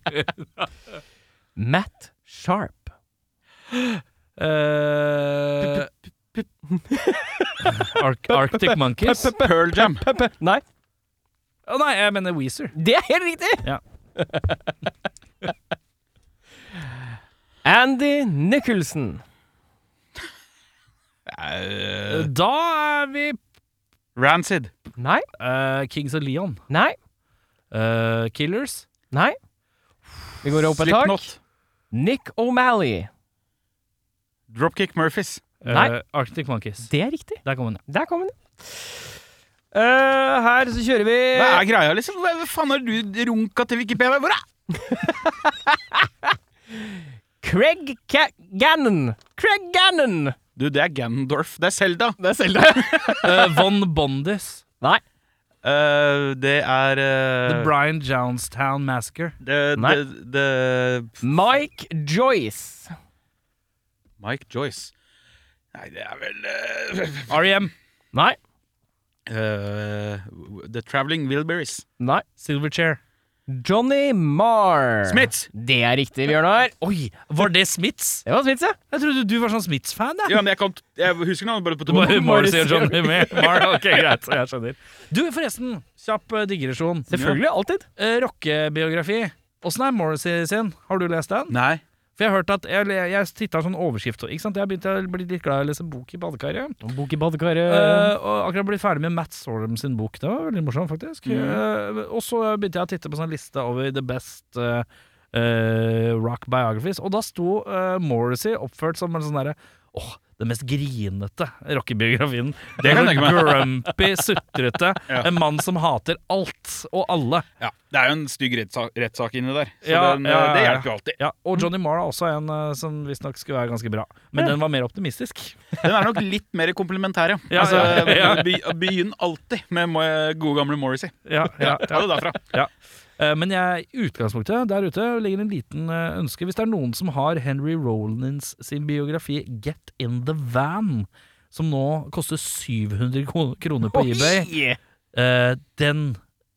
S4: Matt Sharp.
S1: Eh, Arc Arctic Monkeys.
S2: Pearl Jam.
S4: Nei,
S1: nei, jeg mener Weezer.
S4: det er helt riktig!
S1: Ja.
S4: Andy Nicholson.
S2: Eh,
S1: Da er vi
S2: Rancid.
S4: Nei,
S1: eh, Kings of Leon.
S4: nei,
S1: Eh, Killers.
S4: nei. Vi går opp et tak.
S2: Slipknot.
S4: Nick O'Malley.
S2: Dropkick Murphys.
S1: eh,
S4: Nei.
S1: Arctic Monkeys.
S4: Det er riktig.
S1: Der kom den.
S4: Der kom den. Eh, her så kjører vi
S2: Hva er greia, liksom? Hva, hva faen har du runka til Wikipedia? Hvor er
S4: Craig Ca Gannon. Craig Gannon.
S2: Du, det er Ganondorf. Det er Selda.
S4: Det er Selda.
S1: Eh, Von Bondis.
S4: Nei.
S2: Eh, det er
S1: The
S2: uh,
S1: Brian Jonestown Massacre.
S2: det,
S4: Nei.
S2: det, det
S4: Mike Joyce.
S2: Mike Joyce. Nei, det er vel eh,
S1: R.E.M.
S4: Nei.
S2: eh, The Traveling Wilburys.
S4: Nei.
S1: Silverchair.
S4: Johnny Marr.
S2: Smiths!
S4: Det er riktig, Bjørnar.
S1: Oi, var det Smiths?
S4: Det var Smiths, ja.
S1: Jeg trodde du var sånn Smiths-fan.
S2: Ja, men jeg, kan, jeg husker navnet bare på
S1: bare
S2: sier
S1: Morrissey Johnny Marr. Ok, greit. Jeg skjønner. Du, forresten. Kjapp uh, digresjon.
S4: Selvfølgelig. Alltid.
S1: Uh, Rockebiografi. Åssen er Morrissey sin? Har du lest den?
S2: Nei.
S1: For jeg har hørt at Jeg, jeg titta sånn overskrift Ikke sant? Jeg har begynt å bli litt glad i å lese bok i badekaret.
S4: Bok i badekaret.
S1: Uh, og akkurat blitt ferdig med Matt Sorum sin bok. Det var veldig morsomt, faktisk. Eh, og så begynte jeg å titte på sånn liste over the best uh, rock biographies, og da sto Morrissey oppført som en sånn derre åh, den mest grinete rockebiografien.
S2: Det kan jeg.
S1: Grumpy, sutrete.
S2: Ja.
S1: En mann som hater alt og alle.
S2: Ja, Det er jo en stygg rettssak, inni der, så
S1: Ja,
S2: den,
S1: ja,
S2: eh, det
S1: ja, ja.
S2: hjelper jo alltid.
S1: Ja, og Johnny Marr er også en eh, som visstnok skulle være ganske bra. Men
S2: Ja.
S1: den var mer optimistisk.
S2: Den er nok litt mer komplementær, ja.
S1: Ja,
S2: altså,
S1: ja, ja.
S2: Begynn alltid med gode gamle Morrissey.
S1: Ja, ja,
S2: Ta det derfra.
S1: Eh, Men jeg, utgangspunktet der ute ligger en liten eh, ønske. Hvis det er noen som har Henry Rollins sin biografi Get In The Van, som nå koster 700 kroner på eBay, Oi! den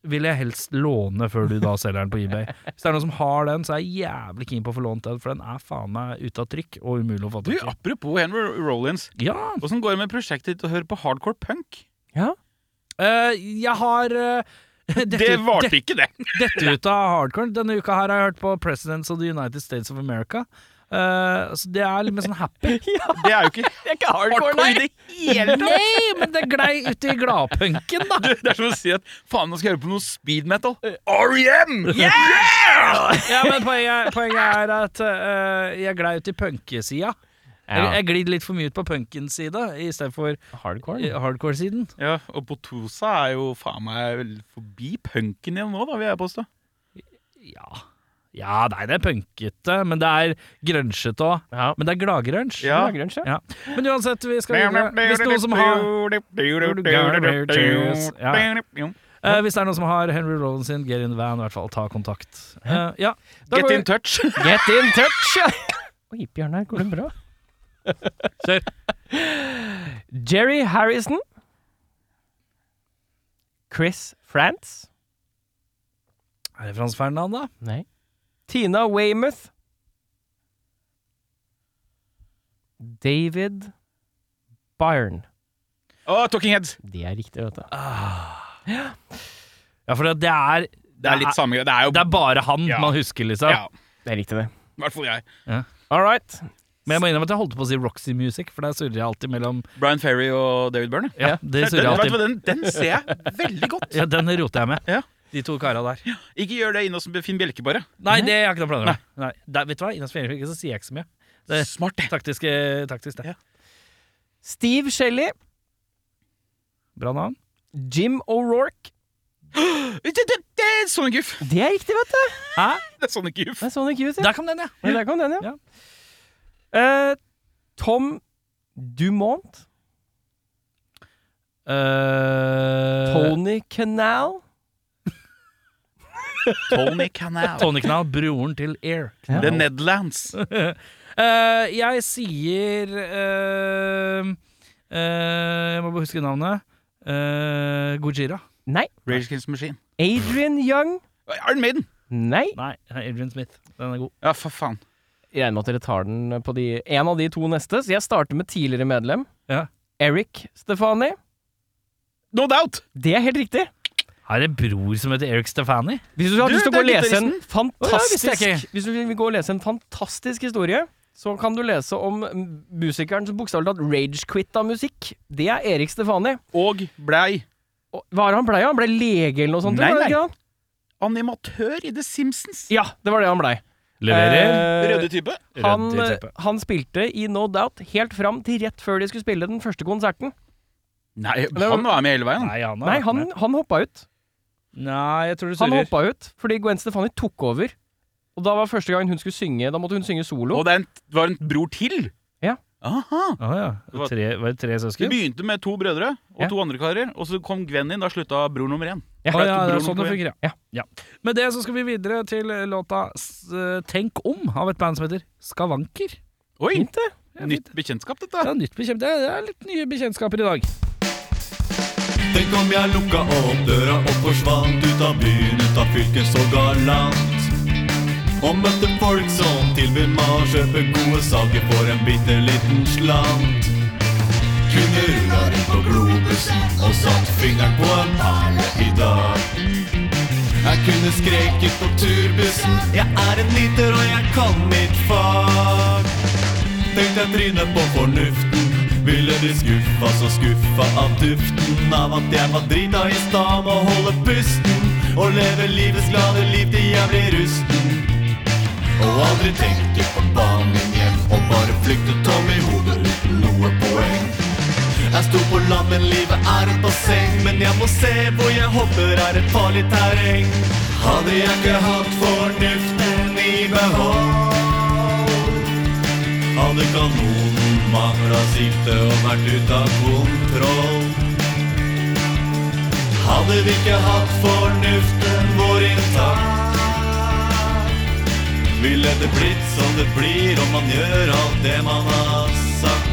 S1: vil jeg helst låne før du da selger den på eBay. Hvis det er noen som har den, så er jeg jævlig keen på å få lånt den, for den er faen meg ute av trykk og umulig å få
S2: Du,
S1: tak i.
S2: Apropos Henry Rollins,
S1: Ja,
S2: åssen går det med prosjektet ditt å høre på hardcore punk?
S4: Ja.
S1: Uh, jeg har eh, dette,
S2: Det varte ikke, det!
S1: Dette ut av hardcore. Denne uka her har jeg hørt på Presidents of the United States of America. Uh, så det er litt mer sånn happy.
S2: Det er jo ikke
S4: Det er ikke hardcore,
S2: hardcore
S4: nei!
S2: hele tatt!
S1: Nei, men det glei ut i gladpunken, da.
S2: Du, det er som å si at faen, nå skal jeg høre på noe speed metal. R.E.M!
S1: Ja, men poenget, poenget er at uh, jeg glei ut i punkesida. Jeg, jeg glid litt for mye ut på punkens side istedenfor
S4: Hardcore?
S1: hardcore-siden.
S2: Ja, og Botosa er jo faen meg vel forbi punken igjen nå, da, vil jeg påstå.
S1: Ja. ja, nei, det er punkete, men det er grønsjete òg.
S4: Ja.
S1: Men det er gladgrunge.
S2: Ja.
S4: Ja,
S1: Ja. Men uansett, vi skal videre. Hvis noen som har uh, hvis det er noen som har Henry Rollins sin Get in the Van, i hvert fall ta kontakt. Uh, ja,
S2: Get in touch.
S4: Get in touch! Oi, Bjørnar, går det bra?
S1: Kjør.
S4: Jerry Harrison. Chris France.
S1: Er det Frans Ferdinand, da?
S4: Nei. Tina Weymouth. David Byrne.
S2: Å, Talking Heads.
S4: Det er riktig, vet du.
S1: Ja, for det det er
S2: Det er litt samme greie. Det
S1: Det er bare han
S2: Ja.
S1: man husker, liksom.
S2: Ja,
S4: Det er riktig, det.
S2: i hvert fall jeg.
S4: All right.
S1: Men jeg må innrømme at jeg holdt på å si Roxy Music, for der surrer jeg alltid mellom
S2: Brian Ferry og David Byrne.
S1: Ja, det surrer jeg alltid
S2: den, den ser jeg veldig godt.
S1: Ja, den roter jeg med.
S2: Ja.
S1: De to kara der.
S2: Ikke gjør det inne hos Finn Bjelke, bare.
S1: Nei, det har jeg ikke noen planer om. Nei. Der, vet du hva, innom Finn Bjelke så sier jeg ikke så mye. Det er
S2: Smart, det.
S1: taktisk, taktisk det.
S2: Ja.
S4: Steve Shelley.
S1: Bra navn.
S4: Jim O'Rourke.
S2: Det, det, det er Sonic Youth.
S4: Det er riktig, vet du.
S1: Hæ?
S2: Det er Sonic Youth.
S4: Det er Sonic Youth, ja.
S1: Der kom den, ja.
S4: ja. Der kom den, ja.
S1: Ja.
S4: Eh, Tom Dumont.
S1: Uh,
S4: Tony Canal.
S2: Tony Canal.
S1: Tony Canal, broren til Air.
S4: Canal.
S2: The Nedlands.
S1: uh, jeg sier uh, uh, Jeg må bare huske navnet. Uh, Gojira.
S4: Nei.
S2: Rage Against Machine.
S4: Adrian Young.
S2: Iron Maiden.
S4: Nei.
S1: Nei, Adrian Smith. Den er god.
S2: Ja, for faen.
S4: Jeg regner med at dere tar den på de, en av de to neste, så jeg starter med tidligere medlem.
S1: Ja.
S4: Eric Stefani.
S2: No doubt!
S4: Det er helt riktig.
S1: Har en bror som heter Eric Stefani.
S4: Hvis du har lyst til å gå og lese en fantastisk Hvis du vil gå og lese en fantastisk historie, så kan du lese om musikeren som bokstavelig talt rage-quitta musikk. Det er Erik Stefani.
S2: Og blei
S4: Og Hva er det han blei? Han blei lege eller noe sånt?
S2: Nei, nei. animatør i The Simpsons.
S4: Ja, det var det han blei.
S1: Leverer.
S4: Eh,
S2: Røde type.
S4: han,
S1: Rød type.
S4: han spilte i No Doubt helt fram til rett før de skulle spille den første konserten.
S2: Nei, han var med hele veien.
S1: Nei, han,
S4: Nei, han, han hoppa ut.
S1: Nei, jeg tror du
S4: Han
S1: surrer.
S4: hoppa ut fordi Gwen Stefani tok over. Og da var første gang hun skulle synge Da måtte hun synge solo.
S2: Og det var en bror til. Aha.
S1: Ah, ja.
S2: Det var-
S1: Tre, var det tre
S2: Det
S1: søsken?
S2: begynte med to brødre og
S4: Ja.
S2: to andre karer, og så kom Gwen inn. Da slutta bror nummer én.
S4: Ja.
S1: ah, ja, det er sånn det fungerer, ja. ja. Med det så skal vi videre til låta s- eh, Tenk om av et band som heter Skavanker.
S2: Oi!
S4: Fint,
S2: Nytt bekjentskap, dette.
S1: Ja, nytt bekjent. det det er litt nye bekjentskaper i dag.
S5: Tenk om jeg lukka opp døra og forsvant ut av byen, ut av fylket så galant. Og møtte folk som tilbyr meg å kjøpe gode saker for en bitte liten slant. Kunne rulla rundt på globusen og satt fingeren på en perle i dag. Jeg kunne skreket på turbussen, jeg er en liter og jeg kan mitt fag. Tenkte jeg trynet på fornuften Ville bli skuffa, så skuffa av duften Av at jeg var drita i stad med å holde pusten Og leve livets glade liv til jeg blir rusten Og aldri tenke på banen hjem Og bare flykte tom i hodet uten noe poeng. Jeg sto på land, men livet er et basseng. Men jeg må se hvor jeg hopper, er et farlig terreng. Hadde jeg ikke hatt fornuften i behold, hadde kanonen mangla sikte og vært ute av kontroll. Hadde vi ikke hatt fornuften vår intakt, ville det blitt som det blir om man gjør alt det man har sagt.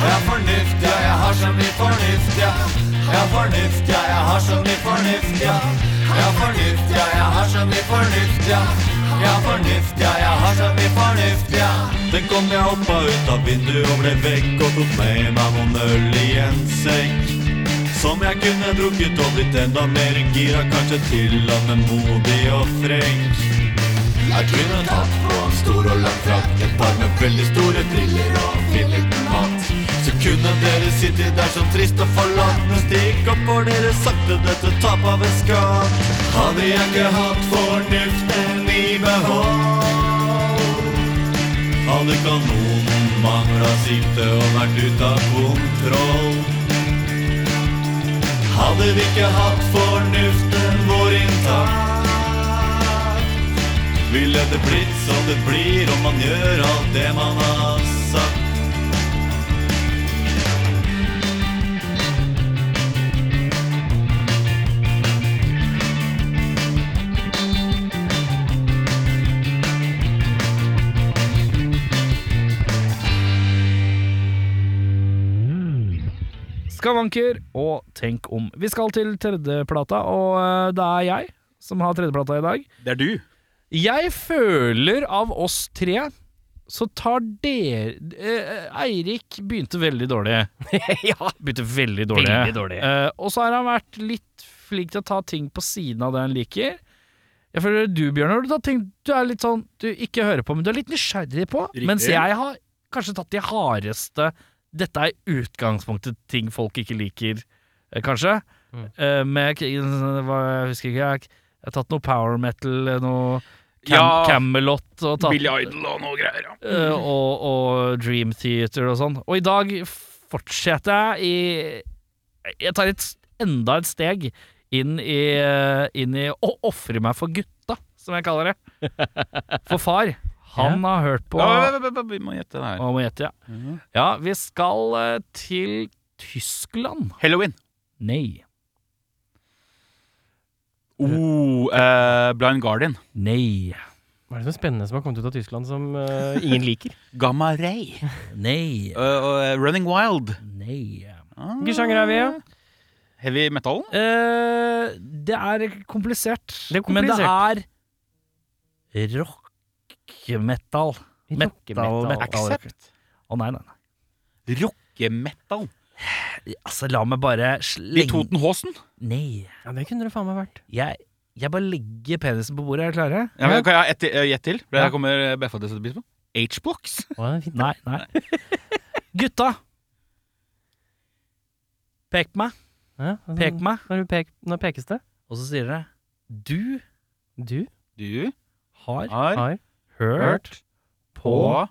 S5: Jeg har fornuft, ja, jeg har så mye fornuft, ja. Jeg har fornuft, ja, jeg har så mye fornuft, ja. Jeg har fornuft, ja, jeg har så mye fornuft, ja. Har fornuft, ja, jeg har så mye fornuft, ja. Tenk om jeg hoppa ut av vinduet og ble vekk og tok med meg noen øl i en sekk. Som jeg kunne drukket og blitt enda mer gira, kanskje til og med modig og frekk. Jeg kunne tatt på en stor og lang frakk Et par med veldig store briller og filleten hatt kunne dere sitte der som trist og forlatt Men stikk opp for dere sakte dette tap av en skatt Hadde jeg ikke hatt fornuften i behold Hadde kanonen mangla sikte og vært ute av kontroll. Hadde vi ikke hatt fornuften vår intakt ville det blitt som det blir om man gjør alt det man har sagt.
S1: Skavanker og Tenk om. Vi skal til tredjeplata, og eh, det er jeg som har tredjeplata i dag.
S2: Det er du.
S1: Jeg føler av oss tre så tar dere eh, Eirik begynte veldig dårlig.
S4: ja.
S1: Begynte veldig dårlig.
S4: Veldig dårlig.
S1: Eh, og så har han vært litt flink til å ta ting på siden av det han liker. Jeg føler du, Bjørnar, du, du er litt sånn Du ikke hører på, men du er litt nysgjerrig på.
S2: Riktig.
S1: Mens jeg har kanskje tatt de hardeste Dette er utgangspunktet ting folk ikke liker, eh, kanskje.
S4: Mm.
S1: Eh, med hva, Jeg husker ikke. Jeg, jeg har tatt noe power metal, eh, noe Cam
S2: Ja.
S1: Camelot og tatt
S2: Billy Idol og noe greier. Ja.
S1: Eh, og, og Dream Theater og sånn. Og i dag fortsetter jeg i Jeg tar et, enda et steg inn i, inn i å ofre meg for gutta, som jeg kaller det. For far, han har hørt på
S2: vi- må gjette det her.
S1: Må gjette, ja.
S2: Mhm.
S1: ja, vi skal eh, til Tyskland.
S2: Halloween.
S1: Nei.
S2: Oh, eh, Blind Guardian.
S1: Nei.
S4: Hva er det som er spennende som har kommet ut av Tyskland som eh, ingen liker?
S2: Gamma Ray.
S1: Nei.
S2: Uh, eh, Running Wild.
S1: Nei.
S2: Ah.
S4: Hvilken sjanger er vi i?
S2: Heavy metal.
S1: Eh, det er komplisert,
S4: Det er
S1: men det er rock-metal. Metal,
S4: Rockemetal.
S1: metal.
S2: Accept.
S1: Å nei, nei, nei.
S2: Rockemetal.
S1: Altså, la meg bare
S2: I
S1: Toten
S2: Haasen?
S1: Nei.
S4: Ja, det kunne det faen meg vært.
S1: Jeg, jeg bare legger penisen på bordet. Er dere klare?
S2: Ja, men, kan jeg ha ett eh, gjett til? For
S1: Ja.
S2: her kommer BFA til å sette pris på. H-blocks.
S1: Nei, nei. Gutta! Pek på meg.
S4: Ja, altså,
S1: Pek på meg.
S4: Når, du pek, når pekes det?
S1: Og så sier dere Du
S4: Du
S2: Du
S1: har
S2: har
S1: hørt på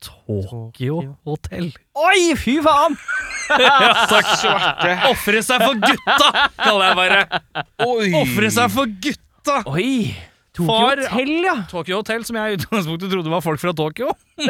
S1: Tokyo Hotel.
S4: Oi, fy faen!
S1: Ofre seg for gutta, kaller jeg bare. Ofre seg for gutta!
S4: Oi! Tokyo
S1: Far-
S4: Hotel, ja!
S1: Tokyo Hotel, som jeg i utgangspunktet trodde var folk fra Tokyo.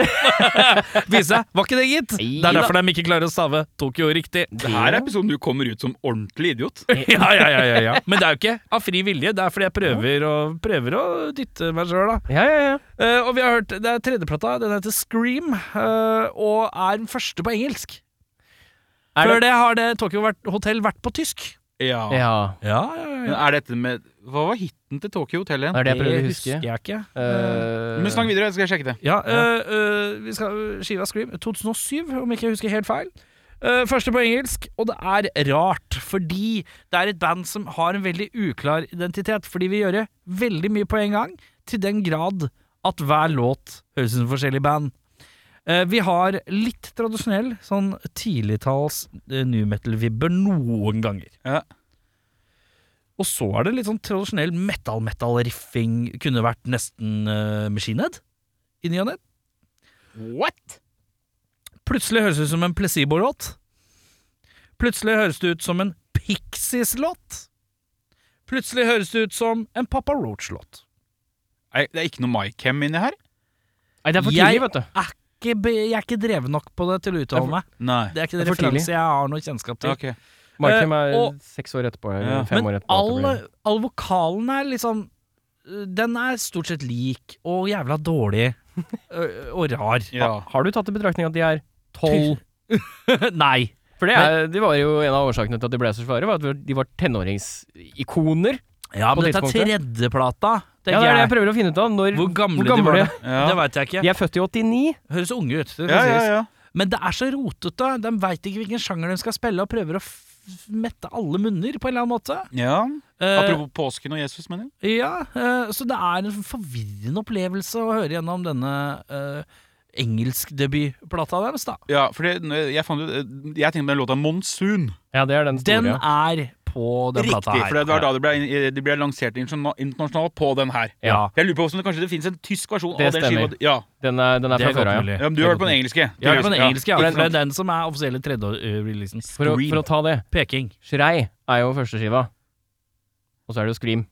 S1: Viser seg, var ikke det, gitt. Det er derfor de ikke klarer å stave Tokyo riktig.
S2: Det her er episoden du kommer ut som ordentlig idiot.
S1: Ja, ja, ja, ja, ja. Men det er jo ikke av fri vilje, det er fordi jeg prøver å, prøver å dytte meg sjøl, da.
S4: Ja, ja, ja.
S1: Uh, og vi har hørt, det er tredjeplata, den heter Scream, uh, og er den første på engelsk.
S4: Det?
S1: Før
S4: det-
S1: har det Tokyo Hotel vært på tysk.
S2: Ja.
S4: Ja,
S1: Ja, ja,
S2: er dette med Hva var hiten til Tokyo Hotel igjen?
S4: det er det jeg prøver å
S1: husker jeg ikke.
S4: Uh,
S2: Men snakk videre, så skal jeg sjekke det.
S1: Ja, uh, uh, vi skal skiva Scream 2007, om ikke jeg husker helt feil. Uh, første på engelsk, og det er rart, fordi det er et band som har en veldig uklar identitet. Fordi vi gjør veldig mye på en gang, til den grad at hver låt høres ut som forskjellig band. Uh, vi har litt tradisjonell, sånn tidligtalls uh, new metal-vibber noen ganger.
S2: Ja.
S1: Og så er det litt sånn tradisjonell metal-metal-riffing. Kunne vært nesten uh, Machine Head i ny og ne.
S2: What?
S1: Plutselig høres det ut som en Placebo-låt. Plutselig høres det ut som en Pixies-låt. Plutselig høres det ut som en Papa Roach-låt.
S2: Det er ikke noe MyCam inni her?
S4: Nei, det er for
S1: Jeg-
S4: tidlig, vet du.
S1: Er ikke Jeg er ikke dreven nok på det til å uttale meg. Det er ikke en
S4: er
S1: referanse jeg har noe kjennskap til.
S2: Ok.
S4: Markham
S1: Eh,
S4: er
S1: og-
S4: seks år etterpå,
S2: Ja.
S4: fem
S1: Men
S4: år etterpå.
S1: all, all vokalen er liksom øh, Den er stort sett lik og jævla dårlig og rar.
S2: Ja.
S4: Har du tatt i betraktning at de er tolv?
S1: Nei.
S4: For det, er, det var jo en av årsakene til at de ble så svære, var at de var tenåringsikoner.
S1: Ja, men dette er tredjeplata,
S4: Ja, det er det jeg prøver å finne ut av. Når,
S1: Hvor gamle,
S4: hvor
S1: de var. Det,
S2: Ja.
S1: det veit jeg ikke.
S4: De er født i 89.
S1: Høres unge ut. Det
S2: Ja, ja, ja.
S1: Men det er så rotete. De veit ikke hvilken sjanger de skal spille, og prøver å mette alle munner på en eller annen måte.
S2: ja.
S1: Eh,
S2: Apropos påsken og Jesus, mener jeg.
S1: Ja, eh, så det er en forvirrende opplevelse å høre gjennom denne uh, engelskdebutplata deres, da.
S2: Ja, for jeg, fant ut, eh, jeg tenkte på den låta 'Monsoon'.
S4: Ja, det er den
S1: Den er på den plata
S2: Riktig, for det var da det ble, de ble lansert internasjonalt på den her.
S1: Ja.
S2: Jeg lurer på om det kanskje det finnes en tysk versjon
S4: Det
S2: av den
S4: stemmer.
S2: skiva. Ja.
S4: Den er, den er fra før av, ja.
S2: ja, men du har hørt på den engelske?
S1: Jeg har hørt på den engelske, ja.
S2: Ja,
S1: For det er den som er offisielle tredje-releasen.
S4: For for å ta det.
S1: Peking.
S4: Shrei er jo førsteskiva. Og så er det jo Scream.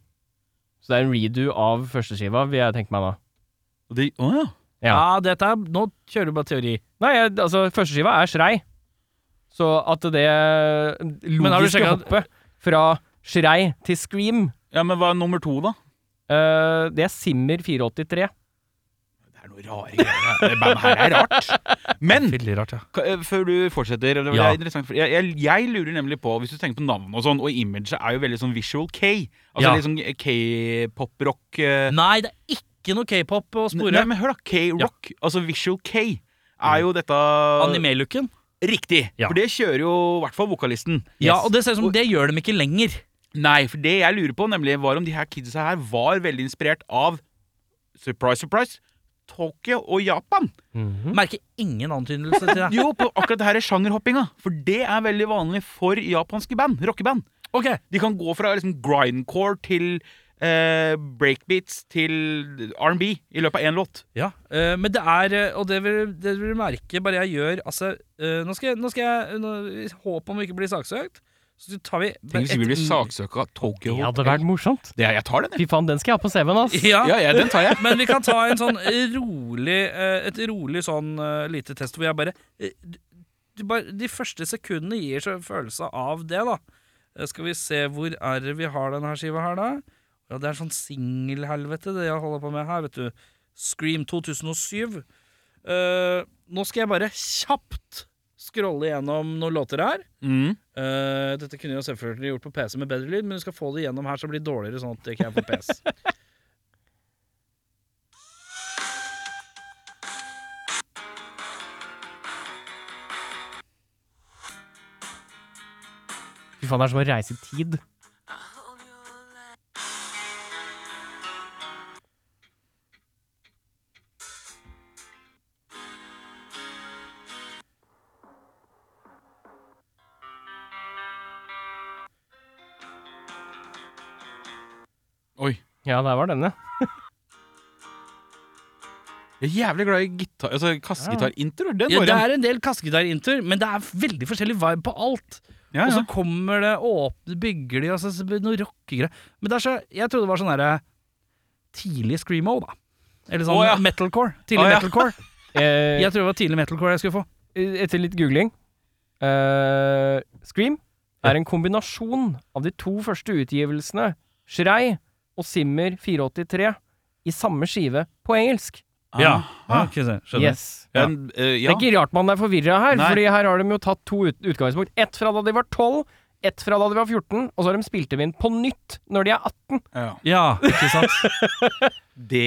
S4: Så det er en redo av førsteskiva, vil jeg tenke meg da.
S2: Å de- oh, ja.
S4: Ja.
S1: Ja, dette er Nå kjører du bare teori.
S4: Nei, altså, førsteskiva er Shrei. Så at det
S1: Men har du
S4: logiske hoppet fra Shrei til Scream,
S2: ja, men hva er nummer to, da?
S4: eh, det er Simmer 483.
S2: Det er noe rare greier. Det bandet her er rart. Men
S1: Veldig rart, ja.
S2: Ka- eh, Før du fortsetter, det
S1: Ja.
S2: er interessant for jeg, jeg, jeg lurer nemlig på, hvis du tenker på navn og sånn, og imaget er jo veldig sånn visual K. Altså
S1: Ja.
S2: litt sånn K-pop-rock eh.
S1: Nei, det er ikke noe k-pop å spore.
S2: Nei, men hør da, K-rock, altså visual K, er jo dette
S1: Anime-looken.
S2: Riktig,
S1: Ja.
S2: for det kjører jo i hvert fall vokalisten.
S1: Ja, og det ser ut som det gjør dem ikke lenger.
S2: Nei, for det jeg lurer på, nemlig var om de her kidsa her var veldig inspirert av Surprise, surprise! Tokyo og Japan.
S1: Merker ingen antydelse til det.
S2: Jo, på akkurat det her er sjangerhoppinga. For det er veldig vanlig for japanske band. Rockeband.
S1: Okay.
S2: De kan gå fra liksom grindcore til eh, breakbeats til R&B i løpet av én låt.
S1: ja. eh, men det er eh, Og det vil, det vil du merke bare jeg gjør Altså, eh, nå skal jeg, nå skal jeg nå, I håp om vi ikke blir saksøkt, så tar vi
S2: Tenk hvis vi blir saksøka av Tokyo
S4: Det hadde vært morsomt.
S2: Det er, jeg tar den, jeg.
S4: Fy faen, den skal jeg ha på CV-en, ass.
S1: Ja,
S2: Ja, ja, den tar jeg.
S1: Men vi kan ta en sånn rolig eh, Et rolig sånn eh, lite test hvor jeg bare, eh, du, du bare De første sekundene gir så en følelse av det, da. Eh, Skal vi se hvor er det vi har denne skiva her, da? Ja, det er sånn singelhelvete, det jeg holder på med her, vet du. Scream 2007. Uh, nå skal jeg bare kjapt scrolle gjennom noen låter her.
S2: Mm.
S1: Uh, dette kunne jeg selvfølgelig gjort på PC med bedre lyd, men du skal få det gjennom her så det blir dårligere, sånn at det ikke er på PC.
S4: Fy faen, det er som å reise i tid. Ja, der var den, ja.
S2: Jeg er jævlig glad i gitar, altså kassegitarintroer.
S1: Ja, det er en del kassegitarinter, men det er veldig forskjellig vibe på alt.
S2: ja,
S1: Og så kommer det åpne, bygger de, og så så blir det noe rockegreier. Men det er så Jeg trodde det var sånn derre tidlig screamo, da. Eller sånn
S2: oh, ja.
S1: metalcore. Tidlig
S2: oh, ja.
S1: metalcore.
S4: Eh,
S1: Jeg tror det var tidlig metalcore jeg skulle få.
S4: Etter litt googling uh, Scream er en kombinasjon av de to første utgivelsene, Shrei og Simmer 483, i samme skive på engelsk.
S1: Ja,
S2: Ah.
S1: Okay, skjønner.
S4: Yes.
S2: En, eh,
S4: Det
S2: ja.
S4: er ikke rart man er forvirra her,
S2: Nei.
S4: Fordi her har de jo tatt to ut utgangspunkt. Ett fra da de var 12, ett fra da de var 14, og så har de spilt dem inn på nytt når de er 18.
S2: ja.
S1: Ja, ikke sant?
S2: Det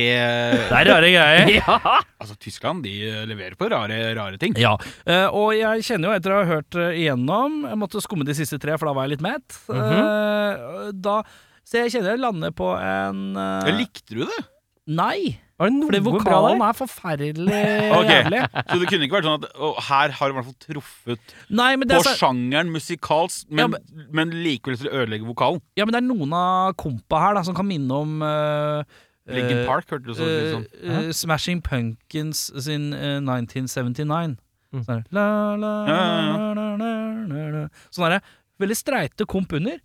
S1: Det er rare greier.
S4: Ja!
S2: Altså, Tyskland de eh, leverer på rare, rare ting.
S1: Ja, uh, og jeg kjenner jo etter å ha hørt eh, igjennom Jeg måtte skumme de siste tre, for da var jeg litt mett. Eh, da, så jeg kjenner jeg lander på en eh,
S2: Likte du det?
S1: Nei,
S4: Var det
S1: fordi
S4: bra
S1: vokalen
S4: der?
S1: er forferdelig
S2: Ok.
S1: jævlig.
S2: Så det kunne ikke vært sånn at å, her har du i hvert fall truffet
S1: Nei, men det
S2: på
S1: er, så,
S2: sjangeren musikalsk,
S1: Ja,
S2: men, men likevel til å ødelegge vokalen.
S1: ja, men det er noen av kompa her da, som kan minne om uh,
S2: Linkin Park hørte du så ut som.
S1: eh, Smashing Pumpkins sin eh, 1979.
S4: Mm.
S1: Sånn der, la, la,
S2: Ja, ja, ja.
S1: la, la, la, la. Sånn derre veldig streite komp under.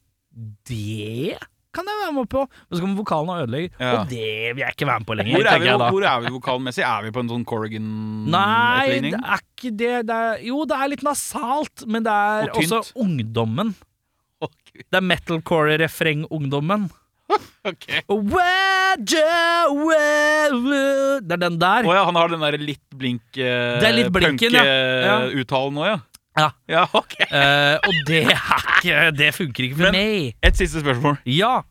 S1: Det kan jeg være med på. Men så kommer vokalen og ødelegger,
S2: Ja.
S1: og det vil jeg ikke være med på lenger.
S2: Hvor er, vi, hvor er vi vokalmessig? Er vi på en sånn Corrigan-etterligning?
S1: det er ikke det. det er, jo, det er litt nasalt, men det er
S2: Og
S1: også ungdommen.
S2: Å,
S1: Det er metalcore-refreng-ungdommen.
S2: okay.
S1: Det er den der.
S2: Oh, ja, han har den der litt blink
S1: Det er litt blinken, ja. Ja.
S2: ja.
S1: Ja.
S2: Ja, ok.
S1: Eh, og det er ikke Det funker ikke for
S2: Men-
S1: meg.
S2: Et siste spørsmål.
S1: Ja.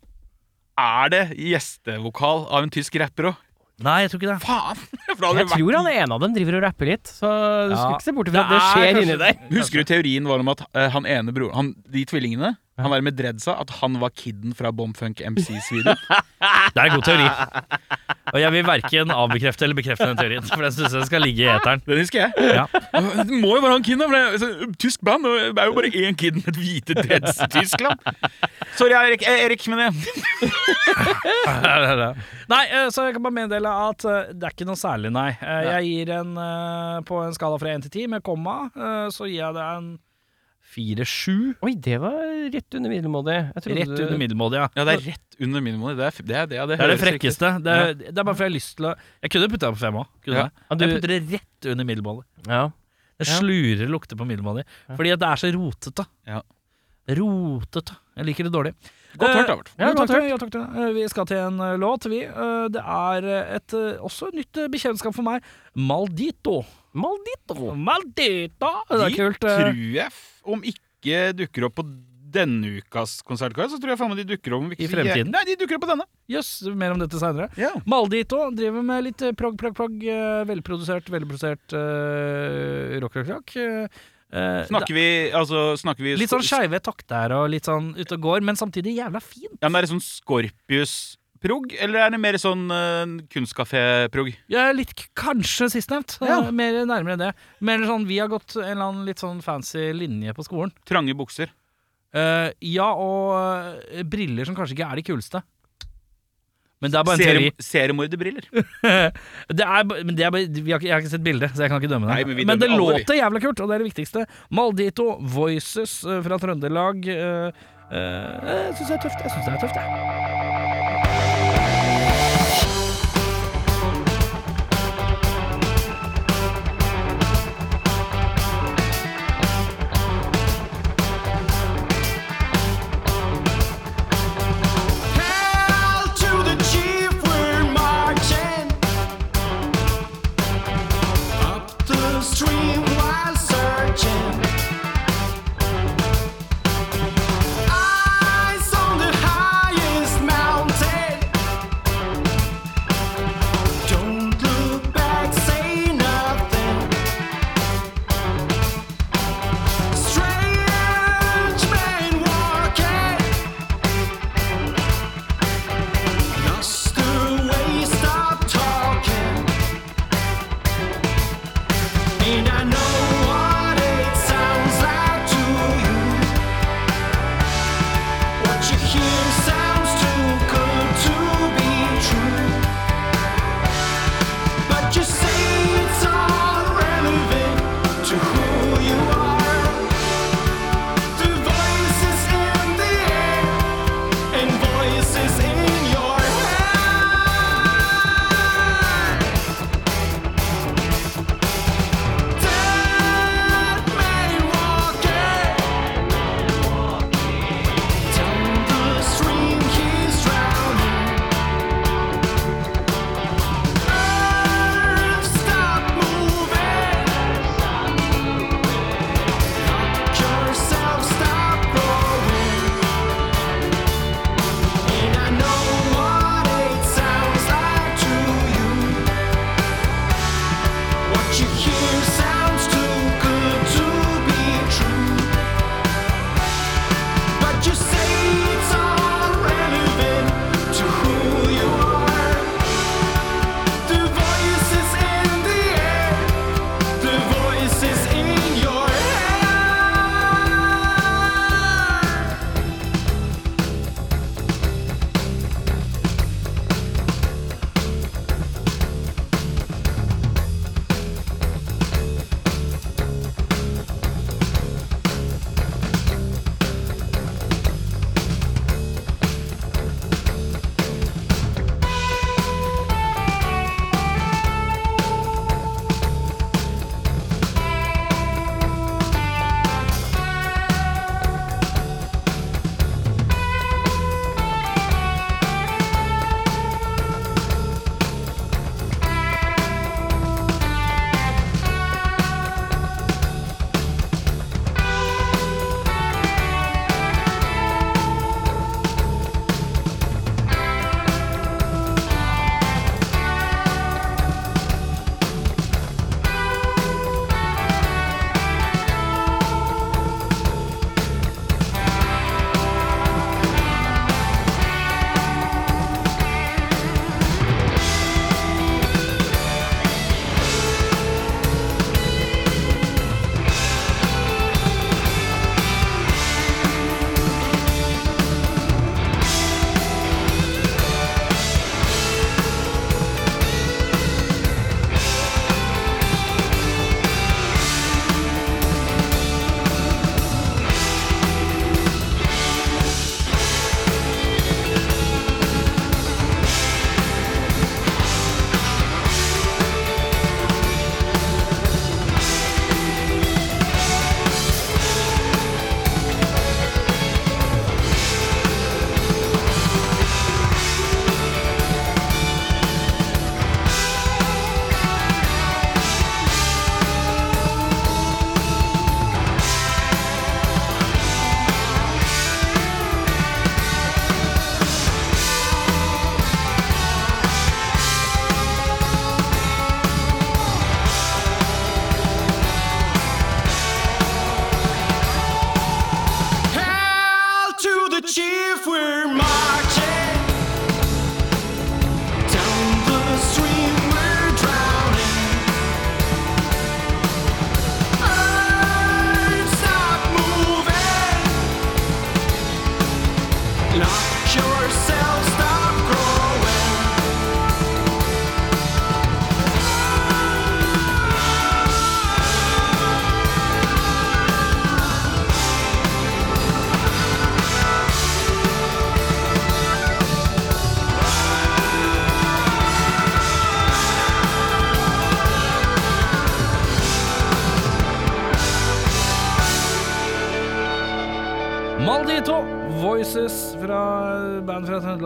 S2: Er det gjestevokal av en tysk rapper òg?
S1: Nei, jeg tror ikke det.
S2: Faen!
S4: Jeg tror han ene av dem driver og rapper litt, så du skal ikke se bort ifra at
S1: Det er
S4: skjer inni der.
S2: Husker du teorien var om at uh, han ene broren De tvillingene, han var med dreadsa, at han var kidden fra Bomfunk MCs video?
S1: Det er en god teori. Og jeg vil verken avbekrefte eller bekrefte den teorien, for den syns jeg skal ligge i eteren.
S2: Den husker jeg.
S1: Ja.
S2: Det må jo være han kiden, for det er så- tysk band. Det er jo bare én kid med et hvite dreads i Tyskland. Sorry, Erik, eh, Erik men det
S1: Nei, eh, så jeg kan bare meddele at eh, det er ikke noe særlig, nei. Jeg gir en På en skala fra 1 til 10 med komma, så gir jeg det en 4-7.
S4: Oi, det var rett under middelmådig.
S1: Rett
S4: du-
S1: under middelmådig, ja.
S2: Ja, det er rett under middelmådig. Det er, det er, det er,
S1: Det er det frekkeste. Det er, det er bare for jeg har lyst til å Jeg kunne putta det på fem òg.
S2: Ja.
S4: Ja, du-
S1: Jeg putter det rett under middelmådig.
S4: Ja.
S1: Det slurer lukter på middelmådig. Fordi at det er så rotete.
S2: Ja.
S1: Rotete. Jeg liker det dårlig.
S2: Godt hørt, da.
S1: Ja,
S4: godt
S1: hørt. takk, takk. Eh, Vi skal til en eh, låt, vi. Eh, Det er eh, et eh, også et nytt eh, bekjentskap for meg. Maldito.
S4: Maldito.
S1: Maldito! Det er
S2: De
S1: kult. eh.
S2: tror jeg, om ikke dukker opp på denne ukas konsertkar, så tror jeg faen meg de dukker opp
S1: I fremtiden?
S2: Nei, de dukker opp på denne.
S1: Jøss, mer om dette seinere.
S2: Yeah.
S1: Maldito driver med litt eh, prog, prog, prog. eh, Velprodusert, velprodusert uh, rock, rock, rock. Eh, eh,
S2: Snakker vi, altså, snakker vi
S1: Litt sånn skeive takter og litt sånn ute og går, men samtidig jævla fint.
S2: Ja, men Er det sånn Scorpius-prog, eller er det mer sånn uh, kunstkafé-prog?
S1: Ja, litt kanskje sistnevnt.
S2: Ja.
S1: Uh, Mer nærmere det. Mer sånn vi har gått en eller annen litt sånn fancy linje på skolen.
S2: Trange bukser.
S1: Uh, ja, og eh, briller som kanskje ikke er de kuleste. Men det er bare en teori.
S2: Serie- Seriemorderbriller.
S1: Det er, men det er bare, vi har ikke, jeg har ikke sett bildet, så jeg kan ikke dømme det.
S2: Nei, men
S1: men det låter jævla kult, og det er det viktigste. Maldito Voices eh, fra Trøndelag. Uh, jeg syns det er tøft. Jeg synes det er tøft, jeg.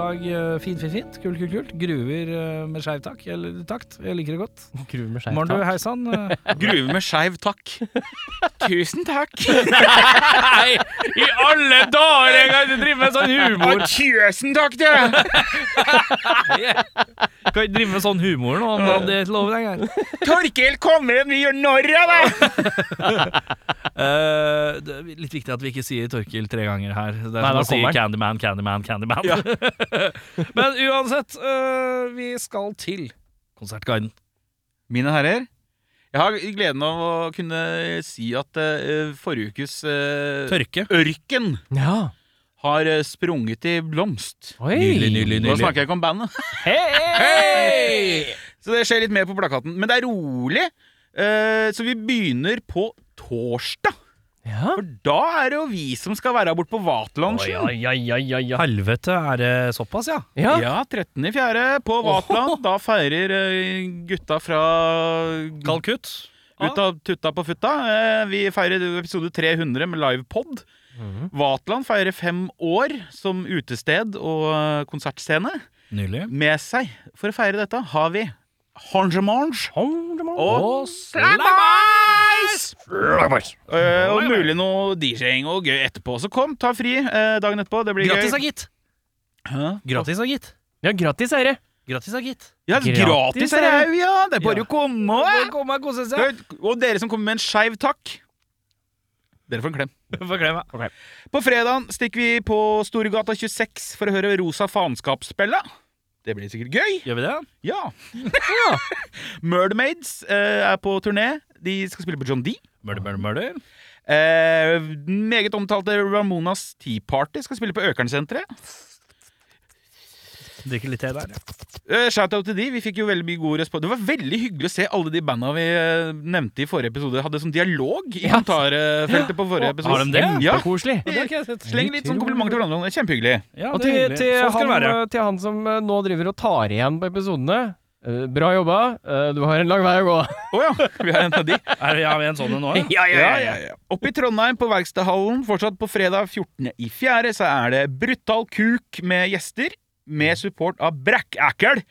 S1: Band fra Trøndelag. Eh, Fint, fint, fint. Kult, kult, kult. Gruver eh, med skeiv takk, eller takt. Jeg liker det godt.
S4: Gruver med skeiv
S1: Morn, du, hei sann.
S2: Gruver med skeiv takk. Tusen takk.
S1: Nei, i alle dager! Jeg kan ikke drive med sånn humor.
S2: tusen takk, du.
S1: Kan ikke drive med sånn humor nå. Han hadde ikke lov lenger.
S2: Torkel kommer, vi gjør narr av deg.
S1: Uh, det er litt viktig at vi ikke sier Torkil tre ganger her. Det er
S4: Nei,
S1: som å si. Candyman, Candyman, Candyman. Men uansett, eh, vi skal til Konsertguiden.
S2: Mine herrer, jeg har gleden av å kunne si at eh, forrige ukes eh,
S1: Tørke.
S2: ørken
S4: Ja.
S2: har eh, sprunget i blomst.
S4: Oi!
S1: Nydelig, nydelig,
S2: Nå
S1: nydelig.
S2: snakker jeg ikke om bandet,
S4: Hei!
S2: så det skjer litt mer på plakaten. Men det er rolig, eh, så vi begynner på torsdag.
S4: Ja.
S2: For da er det jo vi som skal være bort på
S4: Oi,
S2: Vaterlandsen.
S4: ja, ja, ja, oi.
S1: Helvete, er det såpass, ja?
S4: Ja.
S2: Ja, 13. i fjerde på Vaterland. Da feirer eh, gutta fra
S1: Kalkutt.
S2: Gutta tutta på futta. Eh, Vi feirer episode 300 med livepod.
S4: Mhm.
S2: Vatland feirer fem år som utested og eh, konsertscene.
S1: Nydelig.
S2: Med seg for å feire dette har vi Hangemange og
S1: Slabbers!
S2: Uh, og mulig noe DJ-ing og gøy etterpå. Så kom, ta fri uh, dagen etterpå. Det blir
S1: Gratis,
S2: gøy.
S1: gitt.
S2: Hæ?
S1: Gratis, gitt.
S4: Ja, grattis, Eire.
S1: Gratis, da, gitt.
S2: Ja,
S4: Gratis,
S2: gratis er det ja! Det er bare
S1: Ja.
S2: å komme.
S1: komme og kose seg.
S2: Og dere som kommer med en skeiv takk, dere får en klem.
S1: Få klemme.
S2: På fredag stikker vi på Storgata 26 for å høre Rosa faenskapsspella. Det blir sikkert gøy.
S1: Gjør vi det?
S2: Ja. Murdermaids uh, er på turné. De skal spille på John D.
S1: Murder, murder, murder.
S2: Eh, meget omtalte Ramonas Tea Party skal spille på Økernsenteret.
S1: Drikker litt te der.
S2: Eh, Shout-out til de. Vi fikk jo veldig mye god respons. Det var veldig hyggelig å se alle de banda vi eh, nevnte i forrige episode, hadde sånn dialog i
S4: Ja.
S2: kommentarfeltet på forrige episode.
S1: Har de det?
S2: Ja.
S4: Koselig.
S1: Det har ikke jeg sett.
S2: Sleng litt sånn kompliment til hverandre. Det er Kjempehyggelig.
S1: Ja,
S4: Og
S1: det er
S4: til,
S1: hyggelig.
S4: til,
S1: Sånn skal det
S4: han,
S1: være.
S4: til han som eh, nå driver og tar igjen på episodene. Eh, bra jobba. Eh, du har en lang vei å gå.
S2: Å ja, vi har en av de.
S1: Er vi har vi en sånn en nå, ja?
S2: Ja, ja, ja. Oppe i Trondheim, på Verkstedhallen, fortsatt på fredag 14. i fjerde, så er det Brutal Kuk med gjester, med support av Brækkækel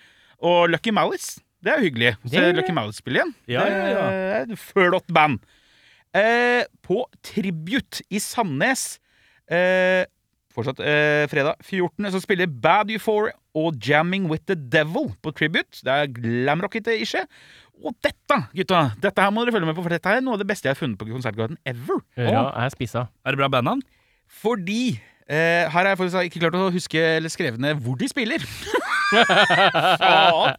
S2: og Lucky Malice. Det er jo hyggelig å se
S4: Det-
S2: Lucky Malice spille igjen.
S1: Ja, ja, ja.
S2: Det er flott band. Eh, på Tribute i Sandnes, eh, fortsatt eh, fredag 14., så spiller Bad Euphoria og Jamming with the Devil på Tribute. Det er glamrockete ikke. Og dette, gutta, dette her må dere følge med på, for dette er noe av det beste jeg har funnet på Konsertgarden ever.
S4: Øra er spissa.
S1: Er det bra bandnavn?
S2: Fordi eh, her har jeg faktisk ikke klart å huske eller skrevet ned hvor de spiller. Faen.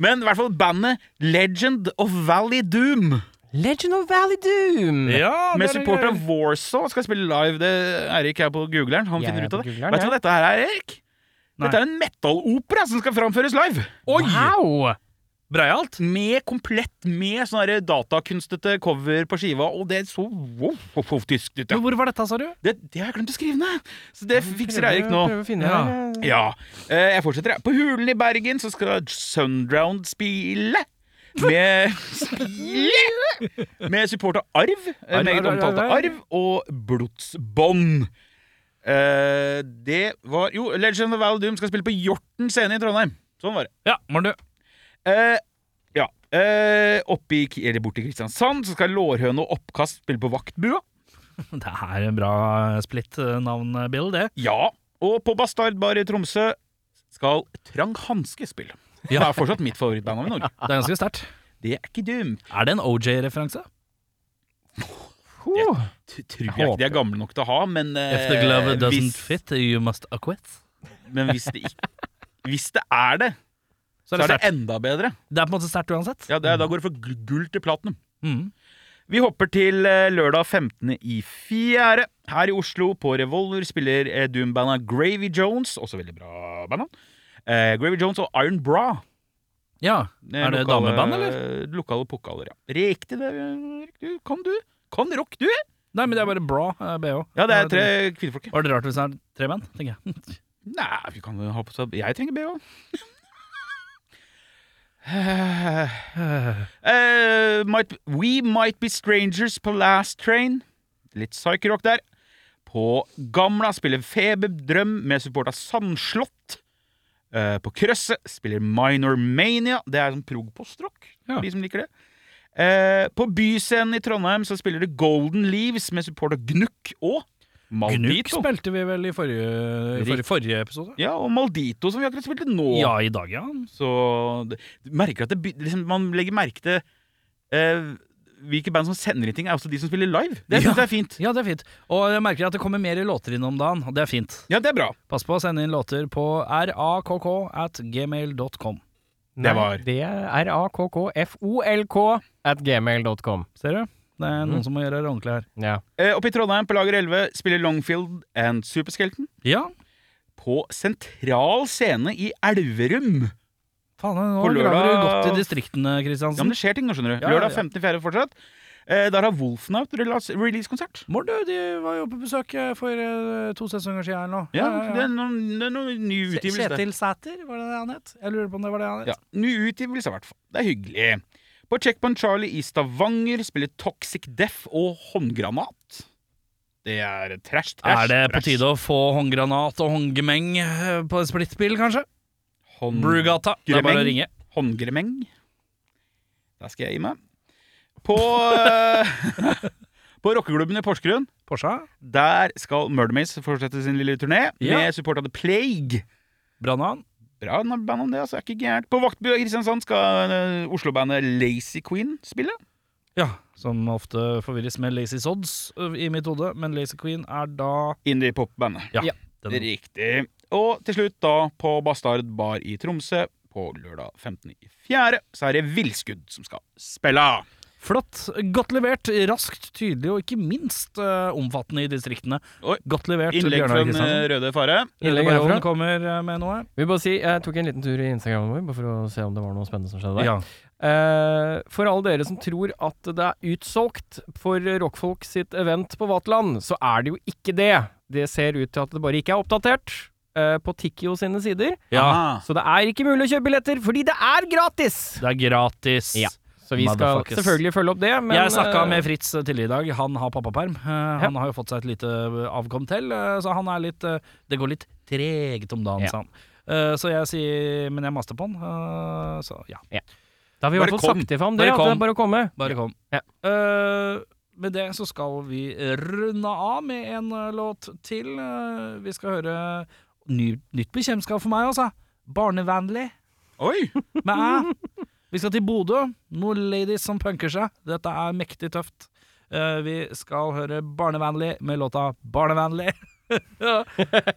S2: Men i hvert fall bandet Legend of Valley Doom.
S4: Legend of Valley Doom!
S1: Ja,
S2: Med support av Warsaw skal spille live. Det Erik er på googleren. Han finner
S4: er
S2: ut av det.
S4: googleren,
S2: Vet du
S4: ja.
S2: hva dette her er, Erik?
S1: Nei.
S2: Dette er en metal-opera som skal framføres live.
S1: Oi!
S4: Wow!
S1: Breialt.
S2: Med komplett med sånne datakunstete cover på skiva, og det er så wow, wow, wow, tysk ut. Ja.
S1: Hvor var dette, sa du?
S2: Det, det har jeg glemt å skrive ned, så det fikser Eirik nå.
S4: Prøver å finne
S1: Ja.
S2: Ja. eh, Jeg fortsetter. jeg. På Hulen i Bergen så skal Sundround spille. Med! Med support av Arv. eh,
S1: Arv,
S2: Meget omtalte
S1: arv.
S2: Arv. Og Blodsbånd. Eh, det var Jo, Legend of Val Doom skal spille på Hjorten scene i Trondheim. Sånn var det.
S1: Ja, var det.
S2: Eh, ja. Eh, oppe i, eller borte i Kristiansand så skal Lårhøne og Oppkast spille på Vaktbua.
S1: Det er en bra splitt-navn, Bill, det.
S2: Ja. Og på Bastardbar i Tromsø skal Trang Hanske spille. Det er fortsatt mitt favorittband i Norge.
S1: Det er ganske sterkt.
S2: Det er ikke dumt.
S1: Er det en OJ-referanse?
S2: Det Tror jeg ikke de er gamle nok til å ha, men uh,
S1: If the glove doesn't
S2: hvis,
S1: fit, you must acquit.
S2: Men hvis det ikke Hvis det er det,
S1: Så
S2: så
S1: er det
S2: er det enda bedre.
S1: Det er på en måte sterkt uansett.
S2: Ja, det er, Da går det fra gull til platinum.
S1: Mm.
S2: Vi hopper til eh, lørdag 15. i fjerde. Her i Oslo, på Revolver, spiller eh, Doom-bandet Gravy Jones, også veldig bra band. Eh, Gravy Jones og Iron Bra.
S1: Ja.
S2: Eh,
S1: Er det
S2: lokale-
S1: dameband, eller?
S2: Lokale pokaler, ja. Riktig, det. Erik, du. Kan du? Kan rock, du?
S1: Nei, men det er bare bra eh, BH.
S2: Ja, det er tre kvinnfolk.
S1: Var det rart hvis det er tre band, tenker jeg.
S2: Nei, vi kan ha på seg Jeg trenger bh. uh, might, we Might Be Strangers på Last Train. Litt psykerock der. På Gamla spiller Feberdrøm med support av Sandslott. Eh, på Krøsset spiller Minor Mania. Det er sånn prog postrock,
S1: Ja.
S2: de som liker det. Uh, på Byscenen i Trondheim så spiller det Golden Leaves med support av Gnukk og
S1: Gnukk
S2: Maldito.
S1: spilte vi vel i forrige, forrige, forrige episode?
S2: Ja, og Maldito, som vi akkurat spilte nå.
S1: Ja, i dag, ja.
S2: Så det, merker at det, liksom, man legger merke til eh, hvilke band som sender inn ting, er også de som spiller live. Det
S1: Ja.
S2: synes jeg er fint.
S1: Ja, det er fint. Og jeg merker at det kommer mer låter inn om dagen, og det er fint.
S2: Ja, det er bra.
S1: Pass på å sende inn låter på rakk at gmail.com.
S2: Det var-
S4: Det er rakkfolk at gmail.com.
S1: Ser du? Det er noen som må gjøre det ordentlig her.
S4: Ja.
S2: Eh, oppe i Trondheim, på Lager 11, spiller Longfield and Superskelton.
S1: Ja,
S2: På Sentral Scene i Elverum.
S1: Faen, nå
S2: lørdag-
S1: graver du godt i distriktene, Kristiansen.
S2: Ja, men det skjer ting nå, skjønner du.
S1: Ja, ja,
S2: Lørdag 15.4. fortsatt. Eh, der har Wolfnaut release- release-konsert.
S1: Mord, de var jo på besøk eh, for eh, to sesonger siden her nå.
S2: Ja, det er noen, det er noen ny utgivelse.
S1: Kjetil Sæter, var det det han het? Jeg lurer på om det var det han het.
S2: Ja, Ny utgivelse, i hvert fall. Det er hyggelig. På Checkpoint Charlie i Stavanger spiller Toxic Death og Håndgranat. Det er trash, trash.
S1: Er det på tide å få håndgranat og håndgemeng eh, på en splittbil, kanskje?
S2: Hånd...
S1: Brugata. Det er bare å ringe.
S2: Håndgremeng. Der skal jeg gi meg. På eh, På rockeklubben i Porsgrunn
S1: Porsche?
S2: Der skal Murdermaze fortsette sin lille turné
S1: Ja.
S2: med support av The Plague.
S1: Brannan?
S2: Bra band om det, altså. Er ikke gærent. På Vaktbua i Kristiansand skal uh, Oslo-bandet Lazy Queen spille.
S1: Ja, som ofte forvirres med Lazy Sods i mitt hode, men Lazy Queen er da
S2: Indie-pop-bandet.
S1: Ja.
S4: Ja.
S2: Riktig. Og til slutt, da, på Bastard Bar i Tromsø på lørdag 15.4., så er det Villskudd som skal spille.
S1: Flott. Godt levert. Raskt, tydelig og ikke minst uh, omfattende i distriktene.
S2: Oi.
S1: Godt levert.
S2: Innlegg fra den eh, Røde Fare.
S4: Innlegg herfra.
S1: kommer med noe.
S4: Vi bare si, Jeg tok en liten tur i Instagramen vår bare for å se om det var noe spennende som skjedde der.
S1: Ja.
S4: Uh, for alle dere som tror at det er utsolgt for rockfolk sitt event på Vaterland, så er det jo ikke det. Det ser ut til at det bare ikke er oppdatert eh, på Tikkio sine sider.
S1: ja.
S4: Så det er ikke mulig å kjøpe billetter, fordi det er gratis!
S1: Det er gratis.
S4: Ja. Så vi skal selvfølgelig følge opp det, men
S1: jeg snakka
S4: eh,
S1: med Fritz tidligere i dag. Han har pappaperm. Eh, Han har jo fått seg et lite avkom til, så han er litt Det går litt tregt om dagen,
S4: Ja.
S1: sa han. Eh, Så jeg sier Men jeg master på han. Så ja,
S4: Da har vi i
S2: Bare
S4: hvert fall sagt ifra om det.
S1: Bare kom.
S4: bare komme.
S1: bare kom.
S4: Ja.
S1: Uh, med det så skal vi runde av med en låt til. Vi skal høre ny, nytt bekjentskap for meg, altså. Barnevennlig.
S2: Oi!
S1: Med æ. Vi skal til Bodø. Noen ladies som punker seg. Dette er mektig tøft. Uh, vi skal høre Barnevennlig med låta Barnevennlig.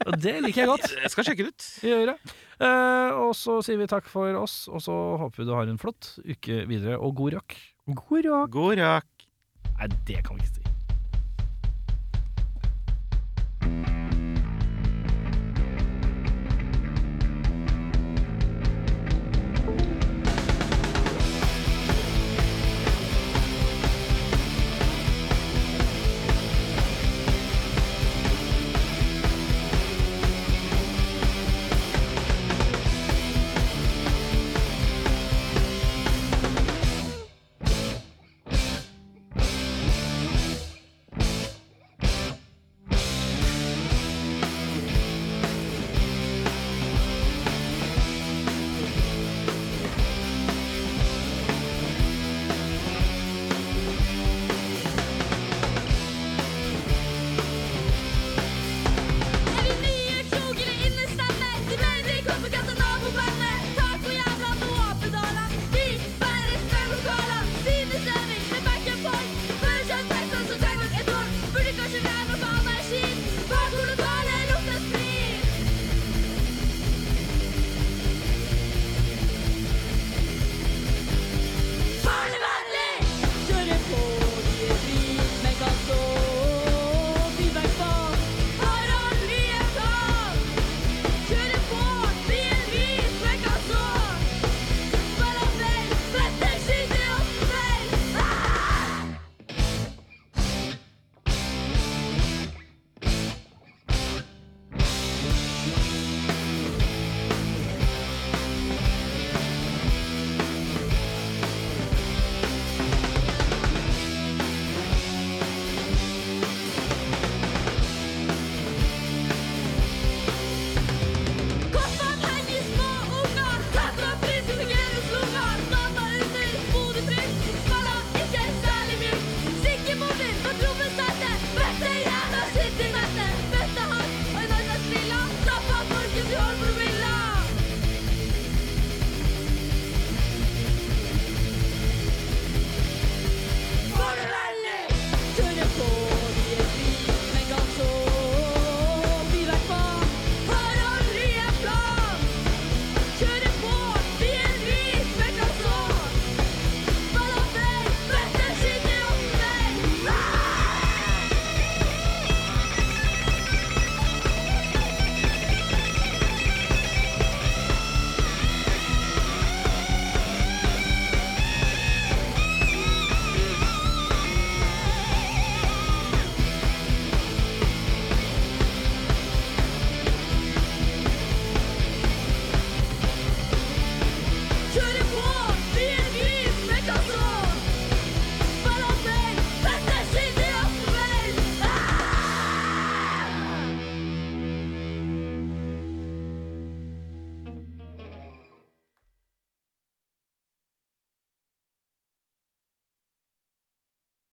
S1: Og det liker jeg godt.
S2: Jeg skal sjekke det ut.
S1: Gjør det. Uh, og så sier vi takk for oss, og så håper vi du har en flott uke videre, og god rock.
S4: God rock.
S2: God rock.
S1: Nei, det kan vi ikke si.